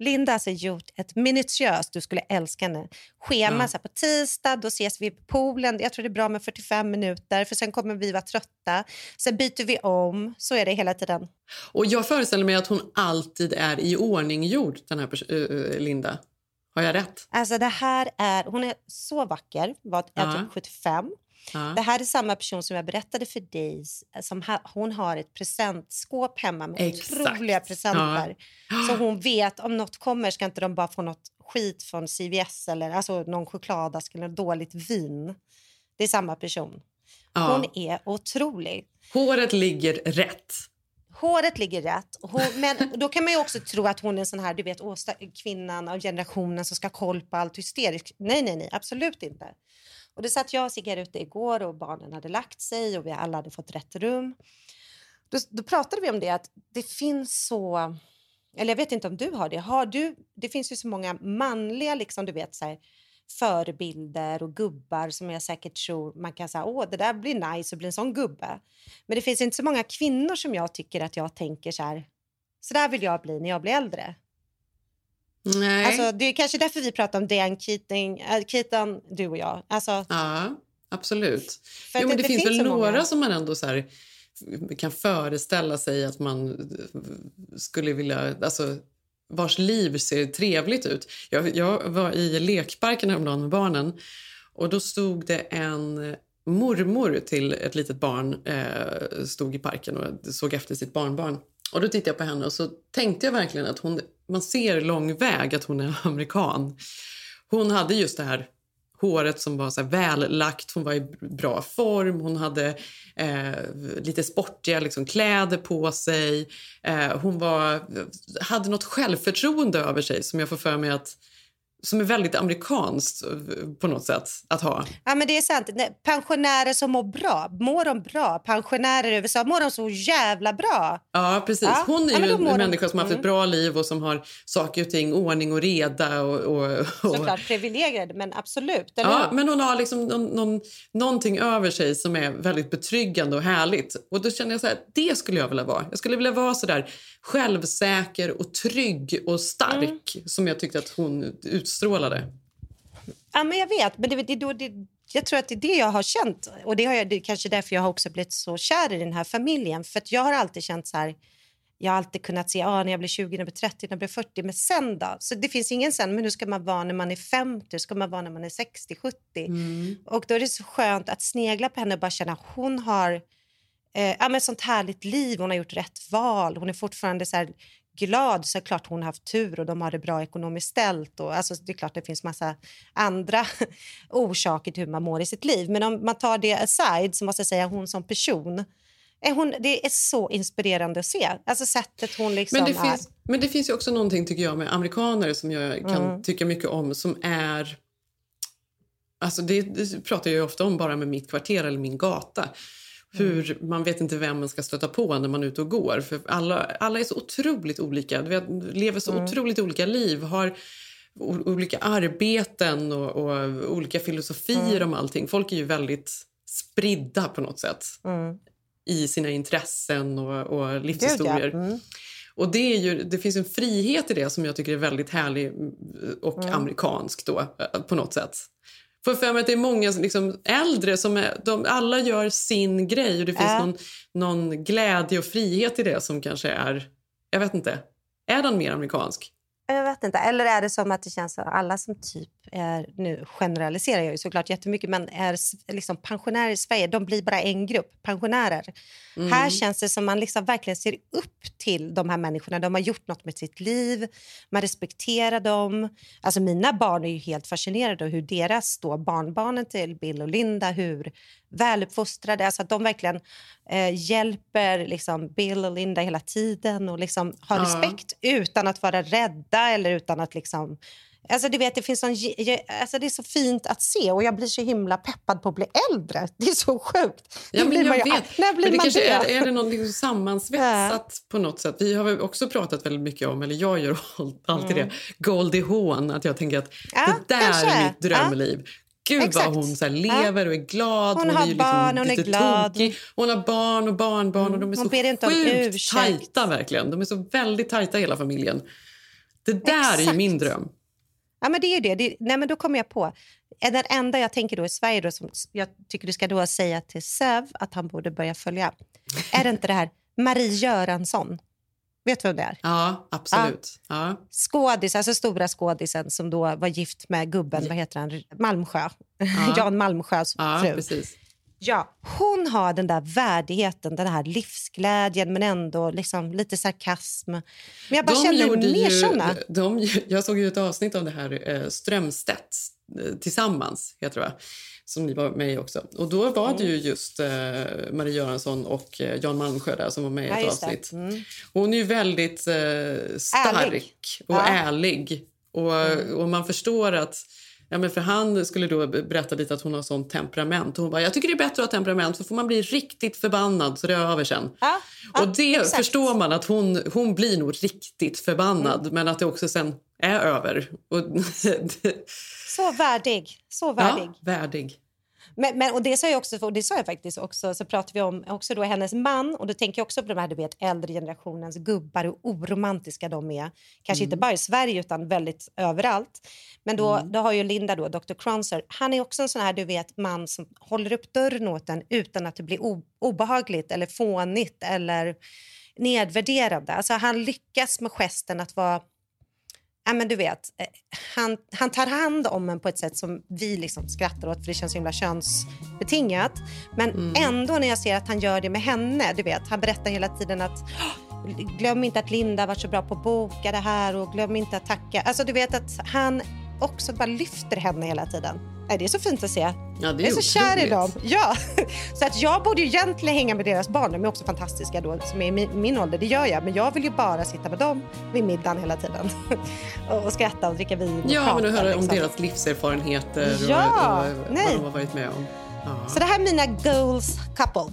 Linda har alltså gjort ett minutiöst, du skulle älska henne, schema. Ja. Så på tisdag då ses vi på poolen. Jag tror det är bra med 45 minuter, för sen kommer vi vara trötta. Sen byter vi om. Så är det hela tiden. Och jag föreställer mig att hon alltid är i ordning gjord, den här ö, Linda. Har jag rätt? Alltså det här är, hon är så vacker, var, är Ja. typ 75. Ja. Det här är samma person som jag berättade för dig. Som ha, hon har ett presentskåp hemma med Exakt. otroliga presenter. Så hon vet om något kommer ska inte de bara få något skit från CVS eller alltså någon chokladask eller dåligt vin. Det är samma person. Ja. Hon är otrolig. Håret ligger rätt. Håret ligger rätt. Hon, men då kan man ju också tro att hon är en sån här, du vet, åsta, kvinnan av generationen som ska ha koll på allt hysteriskt. Nej, nej, nej, absolut inte. Och det satt jag och Sigge här ute igår och barnen hade lagt sig och vi alla hade fått rätt rum. Då, då pratade vi om det att det finns så, eller jag vet inte om du har det, har du, det finns ju så många manliga liksom, du vet så här, förebilder och gubbar som jag säkert tror man kan säga åh det där blir nice att bli en sån gubbe. Men det finns inte så många kvinnor som jag tycker att jag tänker så här, så där vill jag bli när jag blir äldre. Nej. Alltså, det är kanske därför vi pratar om Dan Keating, äh, Keaton, du och jag. Alltså, Ja, absolut. Jo, men det- det, det finns finns väl några många. som man ändå så här, kan föreställa sig att man skulle vilja... Alltså, vars liv ser trevligt ut. Jag, jag var i lekparken häromdagen med barnen och då stod det en mormor till ett litet barn eh, stod i parken och såg efter sitt barnbarn. Och Då tittade jag på henne och så tänkte jag verkligen att hon, man ser lång väg att hon är amerikan. Hon hade just det här håret som var så vällagt, hon var i bra form, hon hade eh, lite sportiga liksom, kläder på sig. Eh, hon var, hade något självförtroende över sig som jag får för mig att som är väldigt amerikanskt eh, på något sätt att ha. Ja, men det är sant. Pensionärer som mår bra, mår de bra? Pensionärer i USA, mår de så jävla bra? Ja, precis. Ja. Hon är Ja, en de- människa som har haft Mm. ett bra liv och som har saker och ting, ordning och reda. Och, och, och, Såklart privilegierade, men absolut. Ja, hur? men hon har liksom någon, någon, någonting över sig som är väldigt betryggande och härligt. Och då känner jag så här, det skulle jag vilja vara. Jag skulle vilja vara så där självsäker och trygg och stark Mm. som jag tyckte att hon utstrålade. Ja, men jag vet. Men det, det, det, det, jag tror att det är det jag har känt. Och det, har jag, det är kanske därför jag har också blivit så kär i den här familjen. För att jag har alltid känt så här... Jag har alltid kunnat se ah, när jag blir 20, när jag blir 30, när jag blir 40. Men sen då? Så det finns ingen sen. Men hur ska man vara när man är 50? Hur ska man vara när man är 60, 70? Och då är det så skönt att snegla på henne och bara känna hon har eh, ja, men sånt härligt liv. Hon har gjort rätt val. Hon är fortfarande så här glad. Så är det klart hon har haft tur och de har det bra ekonomiskt ställt. Och, alltså, det är klart det finns massa andra orsaker till hur man mår i sitt liv. Men om man tar det aside så måste jag säga hon som person är hon, det är så inspirerande att se. Alltså sättet hon liksom Men det, är. finns, men det finns ju också någonting tycker jag med amerikaner som jag kan Mm. tycka mycket om som är... Alltså det, det pratar jag ofta om bara med mitt kvarter eller min gata. Hur Man vet inte vem man ska stöta på när man är ute och går. För Alla, alla är så otroligt olika. Vet, lever så Mm. otroligt olika liv. Har olika arbeten och, och olika filosofier Mm. om allting. Folk är ju väldigt spridda på något sätt Mm. i sina intressen och, och livshistorier. Gud, ja. Mm. Och det, är ju, det finns en frihet i det som jag tycker är väldigt härlig och Mm. amerikansk då, eh, på något sätt. För för mig att det är många liksom, äldre som är, de, alla gör sin grej och det finns Ja. någon, någon glädje och frihet i det som kanske är, jag vet inte, är den mer amerikansk? Jag vet inte. Eller är det som att det känns som att alla som typ är, nu generaliserar jag ju såklart jättemycket, men är liksom pensionärer i Sverige, de blir bara en grupp, pensionärer. Mm. Här känns det som man liksom verkligen ser upp till de här människorna. De har gjort något med sitt liv, man respekterar dem. Alltså mina barn är ju helt fascinerade av hur deras då, barnbarnen till Bill och Linda, hur väluppfostrade, alltså att de verkligen eh, hjälper liksom Bill och Linda hela tiden och liksom har Ja. respekt utan att vara rädda eller utan att liksom Alltså, du vet, det, finns sån, alltså, det är så fint att se och jag blir så himla peppad på att bli äldre. Det är så sjukt. Ja, men jag ju- vet. När blir men det man kanske det? är, är det något liksom sammansvetsat på något sätt. Vi har också pratat väldigt mycket om, eller jag gör alltid Mm. det, Goldie Hawn. Att jag tänker att Ja, det där kanske. är mitt drömliv. Gud Exakt. vad hon så lever och är glad. Hon är har ju barn, hon är glad. tokig. Hon har barn och barnbarn och de är Hon så inte sjukt ursäkt. tajta verkligen. De är så väldigt tajta hela familjen. Det där är ju Exakt. min dröm. Ja, men det är ju det. det nej, men då kommer jag på. Är Den enda jag tänker då i Sverige då, som jag tycker du ska då säga till Sev att han borde börja följa. Är det inte det här Marie Göransson? Vet du vem det är? Ja, absolut. Ja. Skådis, alltså stora skådisen som då var gift med gubben, vad heter han, Malmsjö. Ja. Jan Malmsjös Ja, fru. precis. Ja, hon har den där värdigheten, den här livsglädjen men ändå liksom lite sarkasm. Men jag bara känner mer såna. De, jag såg ju ett avsnitt av det här eh, Strömstedt eh, tillsammans, heter det som ni var med i också. Och då var det ju Mm. just eh, Marie Göransson och eh, Jan Malmsjö där som var med i Ja, ett det. avsnitt. Mm. Hon är ju väldigt eh, stark Ärlig. och Ja. ärlig. Och, Mm. och man förstår att Ja, men för han skulle då berätta lite att hon har sånt temperament. Och hon bara, jag tycker det är bättre att ha temperament för får man bli riktigt förbannad så det är över sen. Ja, och det exakt. förstår man att hon, hon blir nog riktigt förbannad Mm. men att det också sen är över. Och, Så värdig. Så värdig. ja, värdig. Men, men, och det sa jag också, och det sa jag faktiskt också, så pratade vi om också då hennes man och då tänker jag också på de här du vet, äldre generationens gubbar och oromantiska de är. Kanske inte bara i Sverige utan väldigt överallt. Men då, då har ju Linda då, Dr. Cronser, han är också en sån här du vet man som håller upp dörren åt en utan att det blir obehagligt eller fånigt eller nedvärderande. Alltså han lyckas med gesten att vara Ja, men du vet, eh, han, han tar hand om en på ett sätt som vi liksom skrattar åt för det känns så himla könsbetingat. Men ändå när jag ser att han gör det med henne, du vet, han berättar hela tiden att "Åh, glöm inte att Linda var så bra på att boka det här och glöm inte att tacka. Alltså du vet att han också bara lyfter henne hela tiden. Nej, det är så fint att se. Ja, det jag är så kär i dem. Ja. Så att jag borde ju egentligen hänga med deras barn. De är också fantastiska då, som är i min, min ålder. Det gör jag. Men jag vill ju bara sitta med dem vid middagen hela tiden. och, och skratta och dricka vin och Ja, prata. men att höra om liksom. deras livserfarenheter Ja, och, och nej. vad de har varit med om. Ja. Så det här är mina goals couple.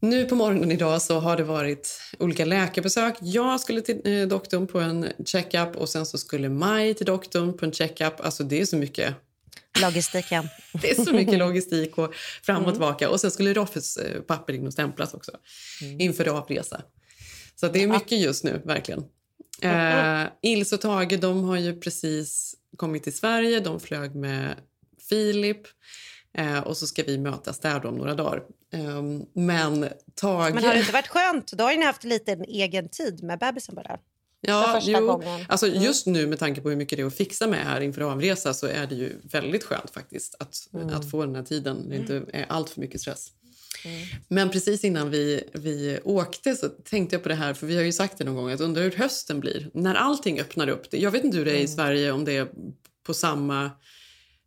Nu på morgonen idag så har det varit olika läkarbesök. Jag skulle till eh, doktorn på en checkup och sen så skulle Maj till doktorn på en checkup. Alltså det är så mycket Logistiken. Det är så mycket logistik och fram och Mm. tillbaka. Och sen skulle Roffes papper in och stämplas också inför avresa. Så det är mycket just nu, verkligen. Eh, Ilse och Tage de har ju precis kommit till Sverige. De flög med Filip. Eh, och så ska vi mötas där om några dagar. Eh, men Tage... Men har det inte varit skönt? Då har ni haft lite en egen tid med bebisen bara. Ja, jo, gången. alltså Mm. just nu med tanke på hur mycket det är att fixa med här inför avresa så är det ju väldigt skönt faktiskt att, Mm. att få den här tiden. Det inte är allt för mycket stress. Mm. Men precis innan vi, vi åkte så tänkte jag på det här, för vi har ju sagt det någon gång, att undra hur hösten blir. När allting öppnar upp. Jag vet inte hur det är i Sverige, om det är på samma Mm.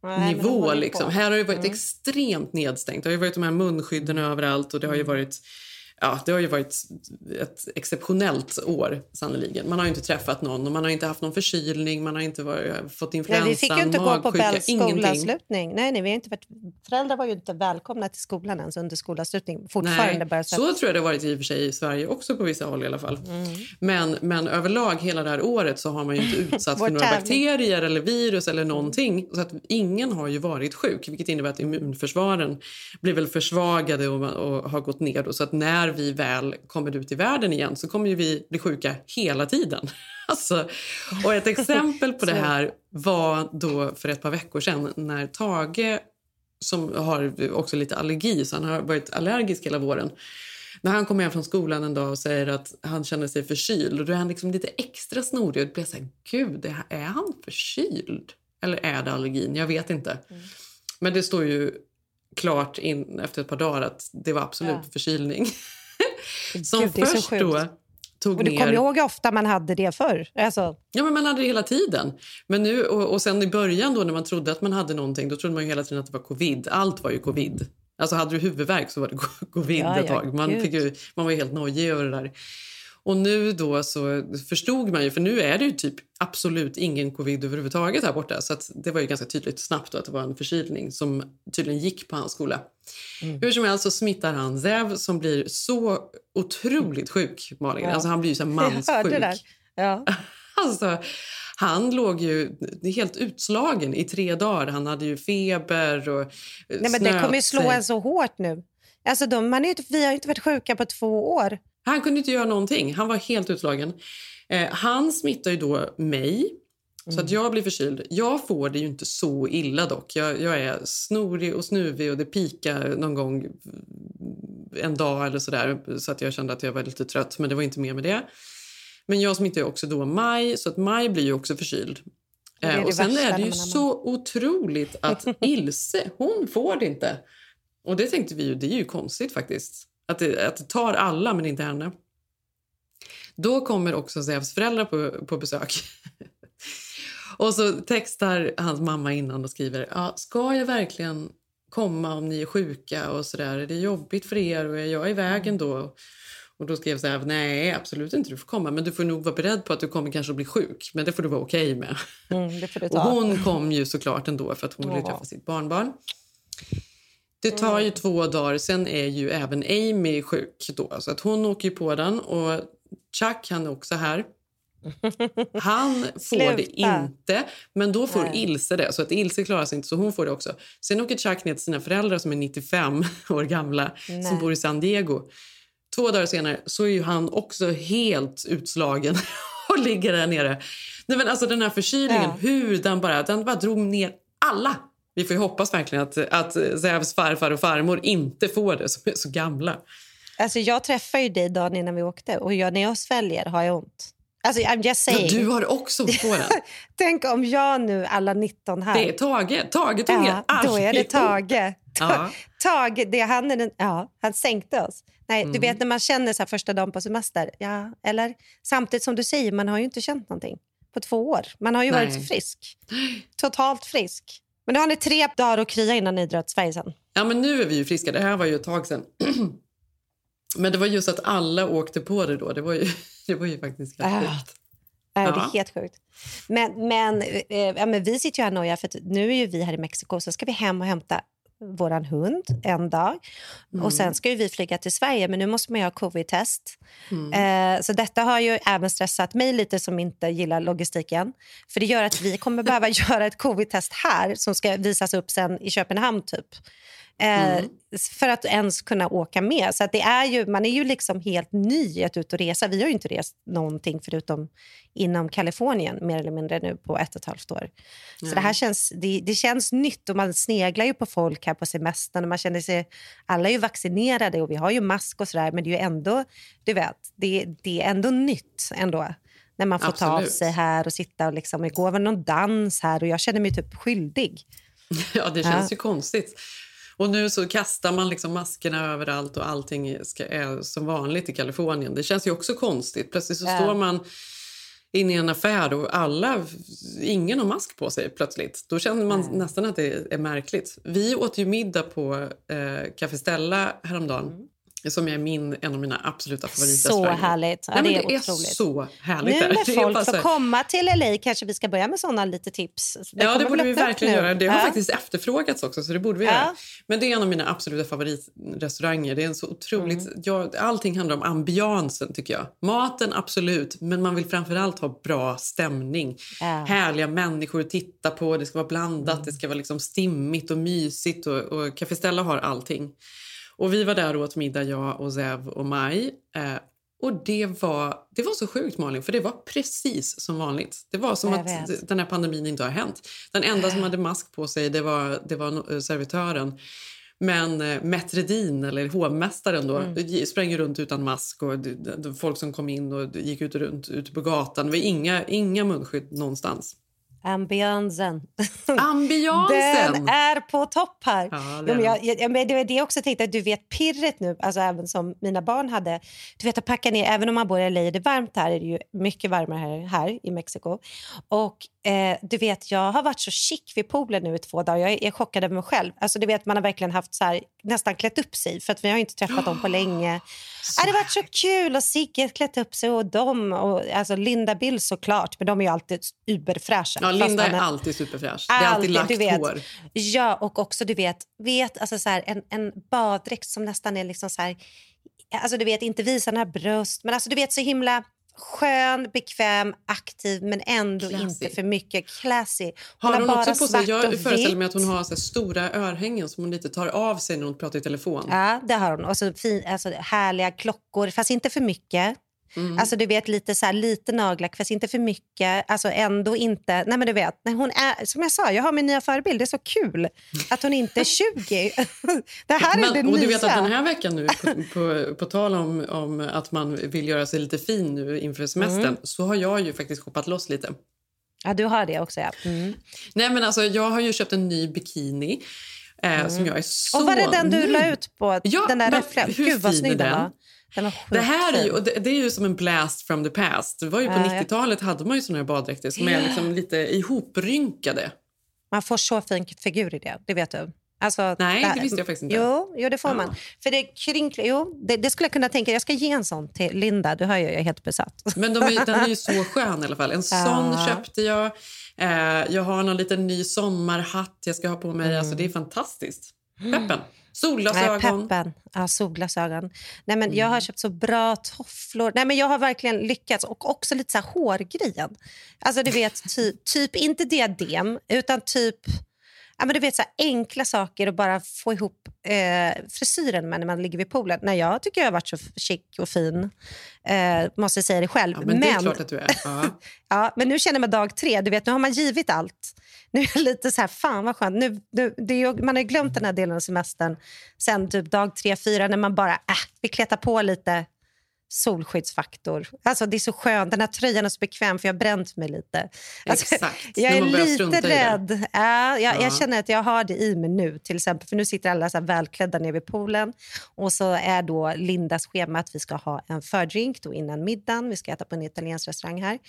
Nej, nivå. Liksom. Här har det varit Mm. extremt nedstängt. Det har ju varit de här munskydden överallt och det har ju varit Ja, det har ju varit ett exceptionellt år sannoliken. Man har ju inte träffat någon och man har inte haft någon förkylning, man har inte varit, fått influensa, Nej, vi fick ju inte gå på Bells skolavslutning. Nej, nej, vi har inte varit, föräldrar var ju inte välkomna till skolan ens under skolavslutning. Fortfarande Nej, bara så tror jag det har varit i och för sig i Sverige också på vissa håll i alla fall. Mm. Men, men överlag hela det här året så har man ju inte utsatt för några tävling. bakterier eller virus eller någonting. Så att ingen har ju varit sjuk, vilket innebär att immunförsvaren blir väl försvagade och, och har gått ner. Då. Så att när vi väl kommer ut i världen igen så kommer ju vi bli sjuka hela tiden. Alltså, och ett exempel på det här var då för ett par veckor sedan när Tage som har också lite allergi, så han har varit allergisk hela våren. När han kommer hem från skolan en dag och säger att han känner sig förkyld och då är han liksom lite extra snorig och blir så här, gud, är- han förkyld? Eller är det allergin? Jag vet inte. Men det står ju klart in efter ett par dagar att det var absolut Ja. förkylning. som Gud, först då tog Och du ner... kommer ihåg hur ofta man hade det förr? Alltså, Ja, men man hade det hela tiden. Men nu, och, och sen i början då när man trodde att man hade någonting, då trodde man ju hela tiden att det var covid. Allt var ju covid. Alltså hade du huvudvärk så var det co- covid Ja, ett tag. Man, ju, man var ju helt nojig över det där. Och nu då så förstod man ju, för nu är det ju typ absolut ingen covid överhuvudtaget här borta. Så det var ju ganska tydligt snabbt att det var en förkylning som tydligen gick på hans skola. Mm. Hur som helst så smittar han Zev som blir så otroligt sjuk, Malin. Ja. Alltså han blir ju så här manssjuk. Ja. Alltså, han låg ju helt utslagen i tre dagar. Han hade ju feber och Nej, men det kommer ju slå en så hårt nu. Alltså, de, man är vi har inte varit sjuka på två år. Han kunde inte göra någonting. Han var helt utslagen. Eh, han smittar ju då mig, så Mm. att jag blir förkyld. Jag får det ju inte så illa dock. Jag, jag är snorig och snuvig och det pikar någon gång en dag eller sådär så att jag kände att jag var lite trött, men det var inte mer med det. Men jag smittar ju också då Maj, så att Maj blir ju också förkyld. Det Eh, det och sen är det ju så otroligt att Ilse, hon får det inte. Och det tänkte vi ju, det är ju konstigt faktiskt. Att det, att det tar alla men inte henne. Då kommer också Zevs föräldrar på, på besök. och så textar hans mamma innan och skriver, ja, ska jag verkligen komma om ni är sjuka och sådär? Är det jobbigt för er och är jag i vägen då? Och då skrev Zev, nej absolut inte, du får komma men du får nog vara beredd på att du kommer kanske att bli sjuk. Men det får du vara okej med. Mm, Och hon kom ju såklart ändå för att hon ville träffa sitt barnbarn. Det tar ju två dagar, sen är ju även Amy sjuk då. Så att hon åker på den och Chuck han är också här. Han får det inte, men då får Nej. Ilse det. Så att Ilse klarar sig inte, så hon får det också. Sen åker Chuck ner till sina föräldrar som är 95 år gamla, Nej. som bor i San Diego. Två dagar senare så är han också helt utslagen och ligger där nere. Nej, men alltså den här förkylningen, Ja. hur den bara, den bara drog ner alla. Vi får ju hoppas verkligen att, att Zevs farfar och farmor inte får det, som är så gamla. Alltså, jag träffade ju dig dagen innan vi åkte och jag, när jag sväljer har jag ont. Alltså, I'm just Ja, saying. du har också på den. Tänk om jag nu, alla 19 här... Det är Tage. Tage tog Ja, då är det. Tage. Ja. Tage, det, han, är den, ja, han sänkte oss. Nej, Mm. Du vet när man känner så här första dagen på semester. Ja, eller? Samtidigt som du säger, man har ju inte känt någonting. på två år. Man har ju Nej. varit frisk. Totalt frisk. Men nu har ni tre dagar att krya innan ni drar till Sverige sen. Ja, men nu är vi ju friska. Det här var ju ett tag sedan. Men det var just att alla åkte på det då. Det var ju, det var ju faktiskt helt sjukt. Ja, det är helt sjukt. Men, men, eh, ja, men vi sitter ju här och nojar för nu är ju vi här i Mexiko så ska vi hem och hämta våran hund en dag. Mm. Och Sen ska ju vi flyga till Sverige, men nu måste man ha covid-test. Mm. Eh, så detta har ju även stressat mig lite som inte gillar logistiken. För det gör att vi kommer behöva göra ett covid-test här som ska visas upp sen i Köpenhamn typ. Eh, Mm. För att ens kunna åka med. Så det är ju, man är ju liksom helt ny att ut och resa. Vi har ju inte rest någonting förutom inom Kalifornien mer eller mindre nu på ett och ett halvt år. Så Nej. det här känns, det, det känns nytt och man sneglar ju på folk här på semestern och man känner sig, alla är ju vaccinerade och vi har ju mask och sådär men det är ju ändå, du vet, det, det är ändå nytt ändå. När man får ta av Absolut. sig här och sitta och liksom, igår var det någon dans här och jag känner mig typ skyldig. Ja, det känns Ja. ju konstigt. Och nu så kastar man liksom maskerna överallt och allting ska, är som vanligt i Kalifornien. Det känns ju också konstigt. Plötsligt så Ja. står man inne i en affär och alla, ingen har mask på sig plötsligt. Då känner man nästan att det är märkligt. Vi åt ju middag på eh, Café Stella häromdagen. Som är min, en av mina absoluta Mm. Så härligt. Ja, Nej, det är det är så härligt. Nu där. när Det är bara folk får komma till LA kanske vi ska börja med såna lite tips. Det ja, det borde vi verkligen göra. Det har Ja. faktiskt efterfrågats också, så det borde vi Ja. göra. Men det är en av mina absoluta favoritrestauranger. Det är en så otroligt... Mm. Ja, allting handlar om ambiansen, tycker jag. Maten, absolut, men man vill framförallt ha bra stämning. Härliga människor att titta på, det ska vara blandat, Mm. det ska vara liksom stimmigt och mysigt. Och, och Café Stella har allting. Och vi var där och åt middag, jag och Zev och Maj. Eh, och det var, det var så sjukt, Malin, för det var precis som vanligt. Det var som Jag att vet. den här pandemin inte har hänt. Den enda som hade mask på sig det var, det var no- servitören. Men eh, Metredin, eller hovmästaren, då, Mm. sprang runt utan mask. och Folk som kom in och gick ut och runt ute på gatan. Det var inga, inga munskydd någonstans. Ambiansen. Ambiansen! Den är på topp här. Ja, jo, men jag, jag- men det var det jag också tänkte, att du vet pirret nu, alltså även som mina barn hade. Du vet att packa ner, även om man bor i LA, det är varmt här, är det ju mycket varmare här, här i Mexiko. Och eh, du vet, jag har varit så chic vid poolen nu i två dagar. Jag är, jag är chockad över mig själv. Alltså du vet, man har verkligen haft så här, nästan klätt upp sig, för att vi har inte träffat dem på länge. Ja, det har varit så kul och Sigge klätt upp sig och de och alltså Linda Bill såklart, men de är ju alltid überfräscha. Ja, Linda är är- alltid superfräsch. Det är alltid lagt du vet. hår. Ja, och också du vet, vet alltså så här, en, en baddräkt som nästan är liksom så här, alltså du vet inte visar några bröst, men alltså du vet så himla skön, bekväm, aktiv men ändå Classy. inte för mycket classy. Hon Har hon bara också på sig, jag föreställer mig att hon har så stora örhängen som hon lite tar av sig när hon pratar i telefon. Ja, det har hon. Och så fin, alltså, härliga klockor, fast inte för mycket. Mm. Alltså du vet lite så här, lite nagellack, fast inte för mycket. Alltså ändå inte... Nej men du vet, nej, hon är, som jag sa, jag har min nya förebild. Det är så kul att hon inte är 20. det här är det Men, och nya. du vet att den här veckan nu, på, på, på tal om, om att man vill göra sig lite fin nu inför semestern, Mm. så har jag ju faktiskt shoppat loss lite. Ja, du har det också ja. Mm. Nej men alltså, jag har ju köpt en ny bikini eh, som jag är så Och var det den du nöjd la ut på? Ja, den där men hur Gud vad snygg den den? var. Det här är ju, det, det är ju som en blast from the past. Det var ju på Ja, jag- 90-talet hade man ju såna här baddräkter som är liksom lite ihoprynkade. Man får så fin figur i det, det vet du. Alltså, Nej, där- det visste jag faktiskt inte. Jo, jo det får Ja. man. För det krynklar, jo, det, det skulle jag kunna tänka. Jag ska ge en sån till Linda. Du hör ju, jag är helt besatt. Men de är, den är ju så skön i alla fall. En sån Ja. köpte jag. Eh, jag har någon liten ny sommarhatt jag ska ha på mig. Alltså, det är fantastiskt. Peppen. Nej, Solglasögon. peppen. Ja, solglasögon. Nej, men Jag Mm. har köpt så bra tofflor. Nej, men jag har verkligen lyckats. Och också lite så här hårgrejen. Alltså du vet, ty, typ inte diadem, utan typ ja, men du vet, så enkla saker och bara få ihop eh, frisyren med när man ligger vid poolen. Nej, jag tycker jag har varit så chic och fin. Eh, måste säga det själv. Ja, men det är klart att du är. Ja. Ja, men nu känner man dag tre, du vet, nu har man givit allt. Nu är jag lite så här, fan vad skönt. Nu, nu, är, man har glömt den här delen av semestern sen typ dag tre, fyra när man bara, äh, vi kletar på lite solskyddsfaktor. Alltså det är så skönt. Den här tröjan är så bekväm för jag har bränt mig lite. Alltså, Exakt. jag är lite rädd. Ja, jag, Ja. jag känner att jag har det i mig nu till exempel. För nu sitter alla så här välklädda nere vid poolen. Och så är då Lindas schema att vi ska ha en fördrink då innan middagen. Vi ska äta på en italiensk restaurang här.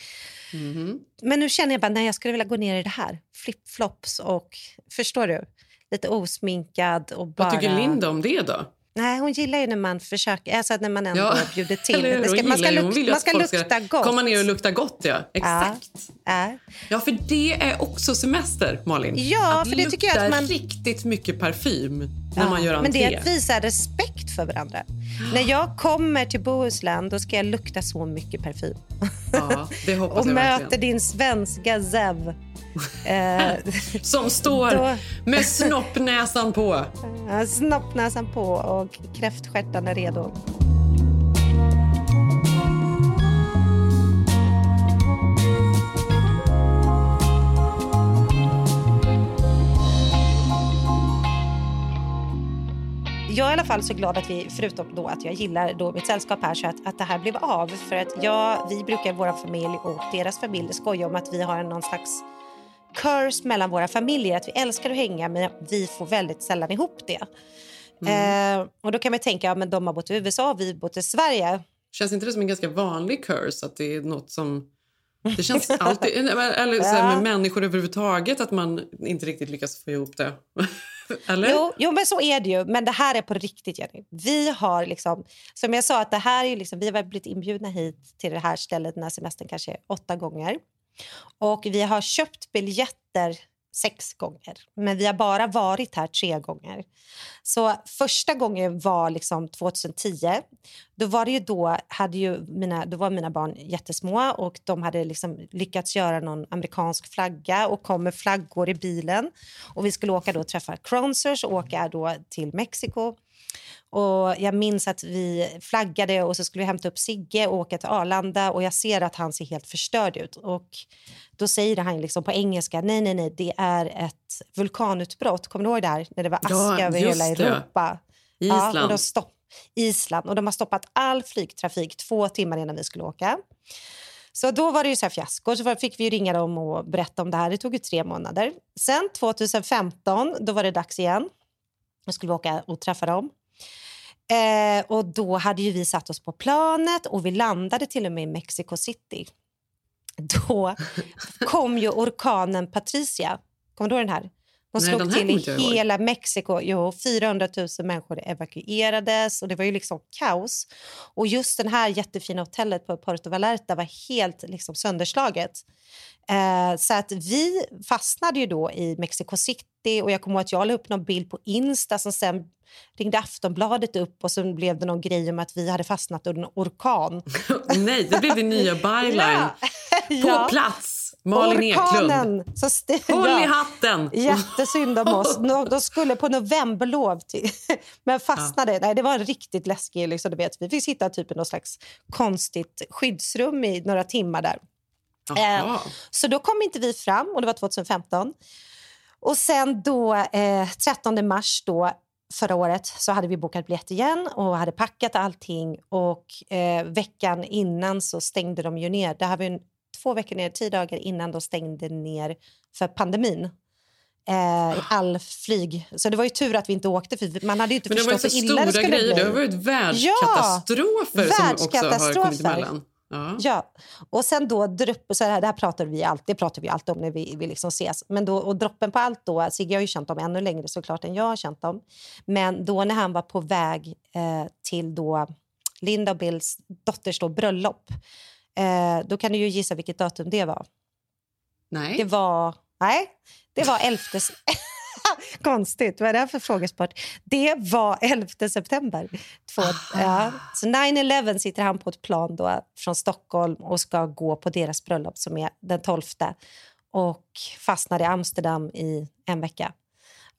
Mhm. Men nu känner jag bara, nej jag skulle vilja gå ner i det här. Flipflops och, förstår du? Lite osminkad och bara... Vad tycker Linda om det då? Nej, hon gillar ju när man försöker, alltså när man ändå Ja, bjuder till. Ska, man ska, luk, man ska lukta gott. Komma ner och lukta gott, ja. Exakt. Ja. Ja, för det är också semester, Malin. Ja, att för det tycker jag att man- riktigt mycket parfym när Ja, man gör men entré. det är att visa respekt för varandra. När jag kommer till Bohuslän då ska jag lukta så mycket parfym. Ja, det hoppas och jag möter verkligen. din svenska zev. Eh, Som står Då- med snoppnäsan på. Snoppnäsan på och kräftstjärtarna redo. Jag är i alla fall så glad att vi, förutom då att jag gillar då mitt sällskap här, så att, att det här blev av. För att jag, vi brukar, vår familj och deras familj, skoja om att vi har någon slags curse mellan våra familjer. Att vi älskar att hänga, men vi får väldigt sällan ihop det. Eh, och då kan man tänka, ja, men de har bott i USA och vi har bott i Sverige. Känns inte det som en ganska vanlig curse? Att det är något som... Det känns alltid... Eller så här, Ja. med människor överhuvudtaget, att man inte riktigt lyckas få ihop det. Eller? Jo, jo, men så är det ju. Men det här är på riktigt, Jenny. Vi har liksom, som jag sa, att det här är liksom, vi har blivit inbjudna hit till det här stället den här semestern kanske åtta gånger. Och vi har köpt biljetter sex gånger, men vi har bara varit här tre gånger. Så första gången var liksom 2010. Då var det ju då, hade ju mina, då var mina barn jättesmå och de hade liksom lyckats göra någon amerikansk flagga och kom med flaggor i bilen. Och vi skulle åka då och träffa Cronsers och åka då till Mexiko. Och jag minns att vi flaggade och så skulle vi hämta upp Sigge och åka till Arlanda och jag ser att han ser helt förstörd ut. Och då säger han liksom på engelska, nej, nej, nej, det är ett vulkanutbrott. Kommer du ihåg det här? När det var aska Ja, över hela det. Europa. Island. Ja, och de stopp, Island. Och de har stoppat all flygtrafik två timmar innan vi skulle åka. Så då var det ju så här fiasko. Så fick vi ringa dem och berätta om det här. Det tog ju tre månader. Sen 2015, då var det dags igen. Då skulle vi åka och träffa dem. Eh, och då hade ju vi satt oss på planet och vi landade till och med i Mexico City. Då kom ju orkanen Patricia. Kommer du ihåg den här? De Nej, slog till i jag ihåg. hela Mexiko. Jo, 400 000 människor evakuerades och det var ju liksom kaos. Och just det här jättefina hotellet på Puerto Vallarta var helt liksom sönderslaget. Eh, så att vi fastnade ju då i Mexico City och jag kommer ihåg att jag la upp någon bild på Insta som sen ringde Aftonbladet upp och så blev det någon grej om att vi hade fastnat under en orkan. Nej, det blev din nya byline. På Ja. plats, Malin Eklund. Håll ja. i hatten! Jättesynd om oss. De skulle på novemberlov till, men fastnade. Nej, det var en riktigt läskig... Liksom, du vet. Vi fick sitta typ i något slags konstigt skyddsrum i några timmar där. Eh, så då kom inte vi fram och det var 2015. Och sen då eh, 13 mars då förra året så hade vi bokat biljett igen och hade packat allting och eh, veckan innan så stängde de ju ner. Det här var en, två veckor ner, tio dagar innan de stängde ner för pandemin. Eh, i all flyg. Så det var ju tur att vi inte åkte för man hade ju inte Men förstått hur illa det skulle grejer. bli. Det har varit världskatastrofer som också har kommit emellan. Ja. Ja, och sen då så här, det här pratar vi alltid, pratar vi alltid om när vi, vi liksom ses. Men då, och droppen på allt då, Sigge har ju känt dem ännu längre såklart än jag har känt dem. Men då när han var på väg eh, till då Linda och Bills dotters då bröllop, eh, då kan du ju gissa vilket datum det var. Nej. Det var, nej, det var 11 s- Konstigt, vad är det här för frågesport? Det var 11 september. Två, ja. Så 9-11 sitter han på ett plan då från Stockholm och ska gå på deras bröllop som är den 12 och fastnar i Amsterdam i en vecka.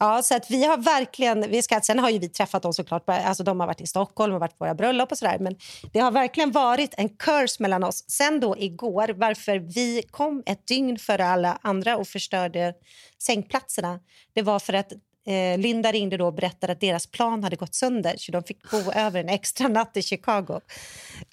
Ja, så att vi har verkligen... Vi ska, sen har ju vi träffat dem såklart. Alltså de har varit i Stockholm och varit på våra bröllop och sådär. Men det har verkligen varit en curse mellan oss. Sen då igår, varför vi kom ett dygn före alla andra och förstörde sängplatserna. Det var för att eh, Linda ringde då och berättade att deras plan hade gått sönder så de fick bo över en extra natt i Chicago.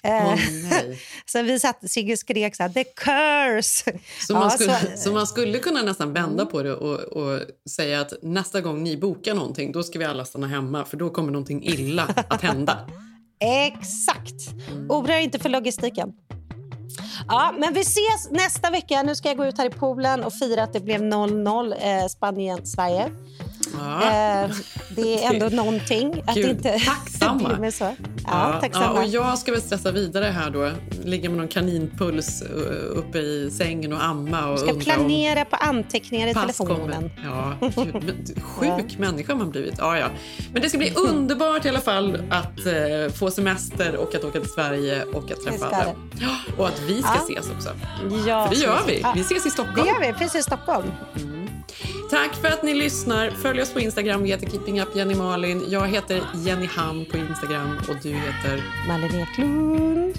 Eh, nej. så vi satt, Sigge skrek så här, the curse! Så, man Ja, skulle, så- så, man skulle kunna nästan vända på det och, och säga att nästa gång ni bokar någonting då ska vi alla stanna hemma för då kommer någonting illa att hända. Exakt! Oroa inte för logistiken. Ja, men vi ses nästa vecka. Nu ska jag gå ut här i poolen och fira att det blev 0-0 eh, Spanien-Sverige. Ja. Eh, det är ändå någonting. Att det inte Tacksamma. så. Ja, Ja, tacksamma. ja, och jag ska väl stressa vidare här då. Ligga med någon kaninpuls uh, uppe i sängen och amma och Du ska planera på anteckningar i telefonen. Ja, gud, sjuk människa man blivit. Ja, ja. Men det ska bli underbart i alla fall att eh, få semester och att åka till Sverige och att träffa. Ja, och att vi ska Ja. ses också. Ja, För det gör vi. Ja. Vi ses i Stockholm. Det gör vi, precis i Stockholm. Tack för att ni lyssnar. Följ oss på Instagram. Vi heter Keeping Up Jenny Malin. Jag heter Jenny Ham på Instagram och du heter... Malin Eklund.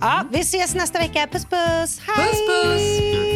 Ja, vi ses nästa vecka. Puss, puss. Hej! Puss, puss!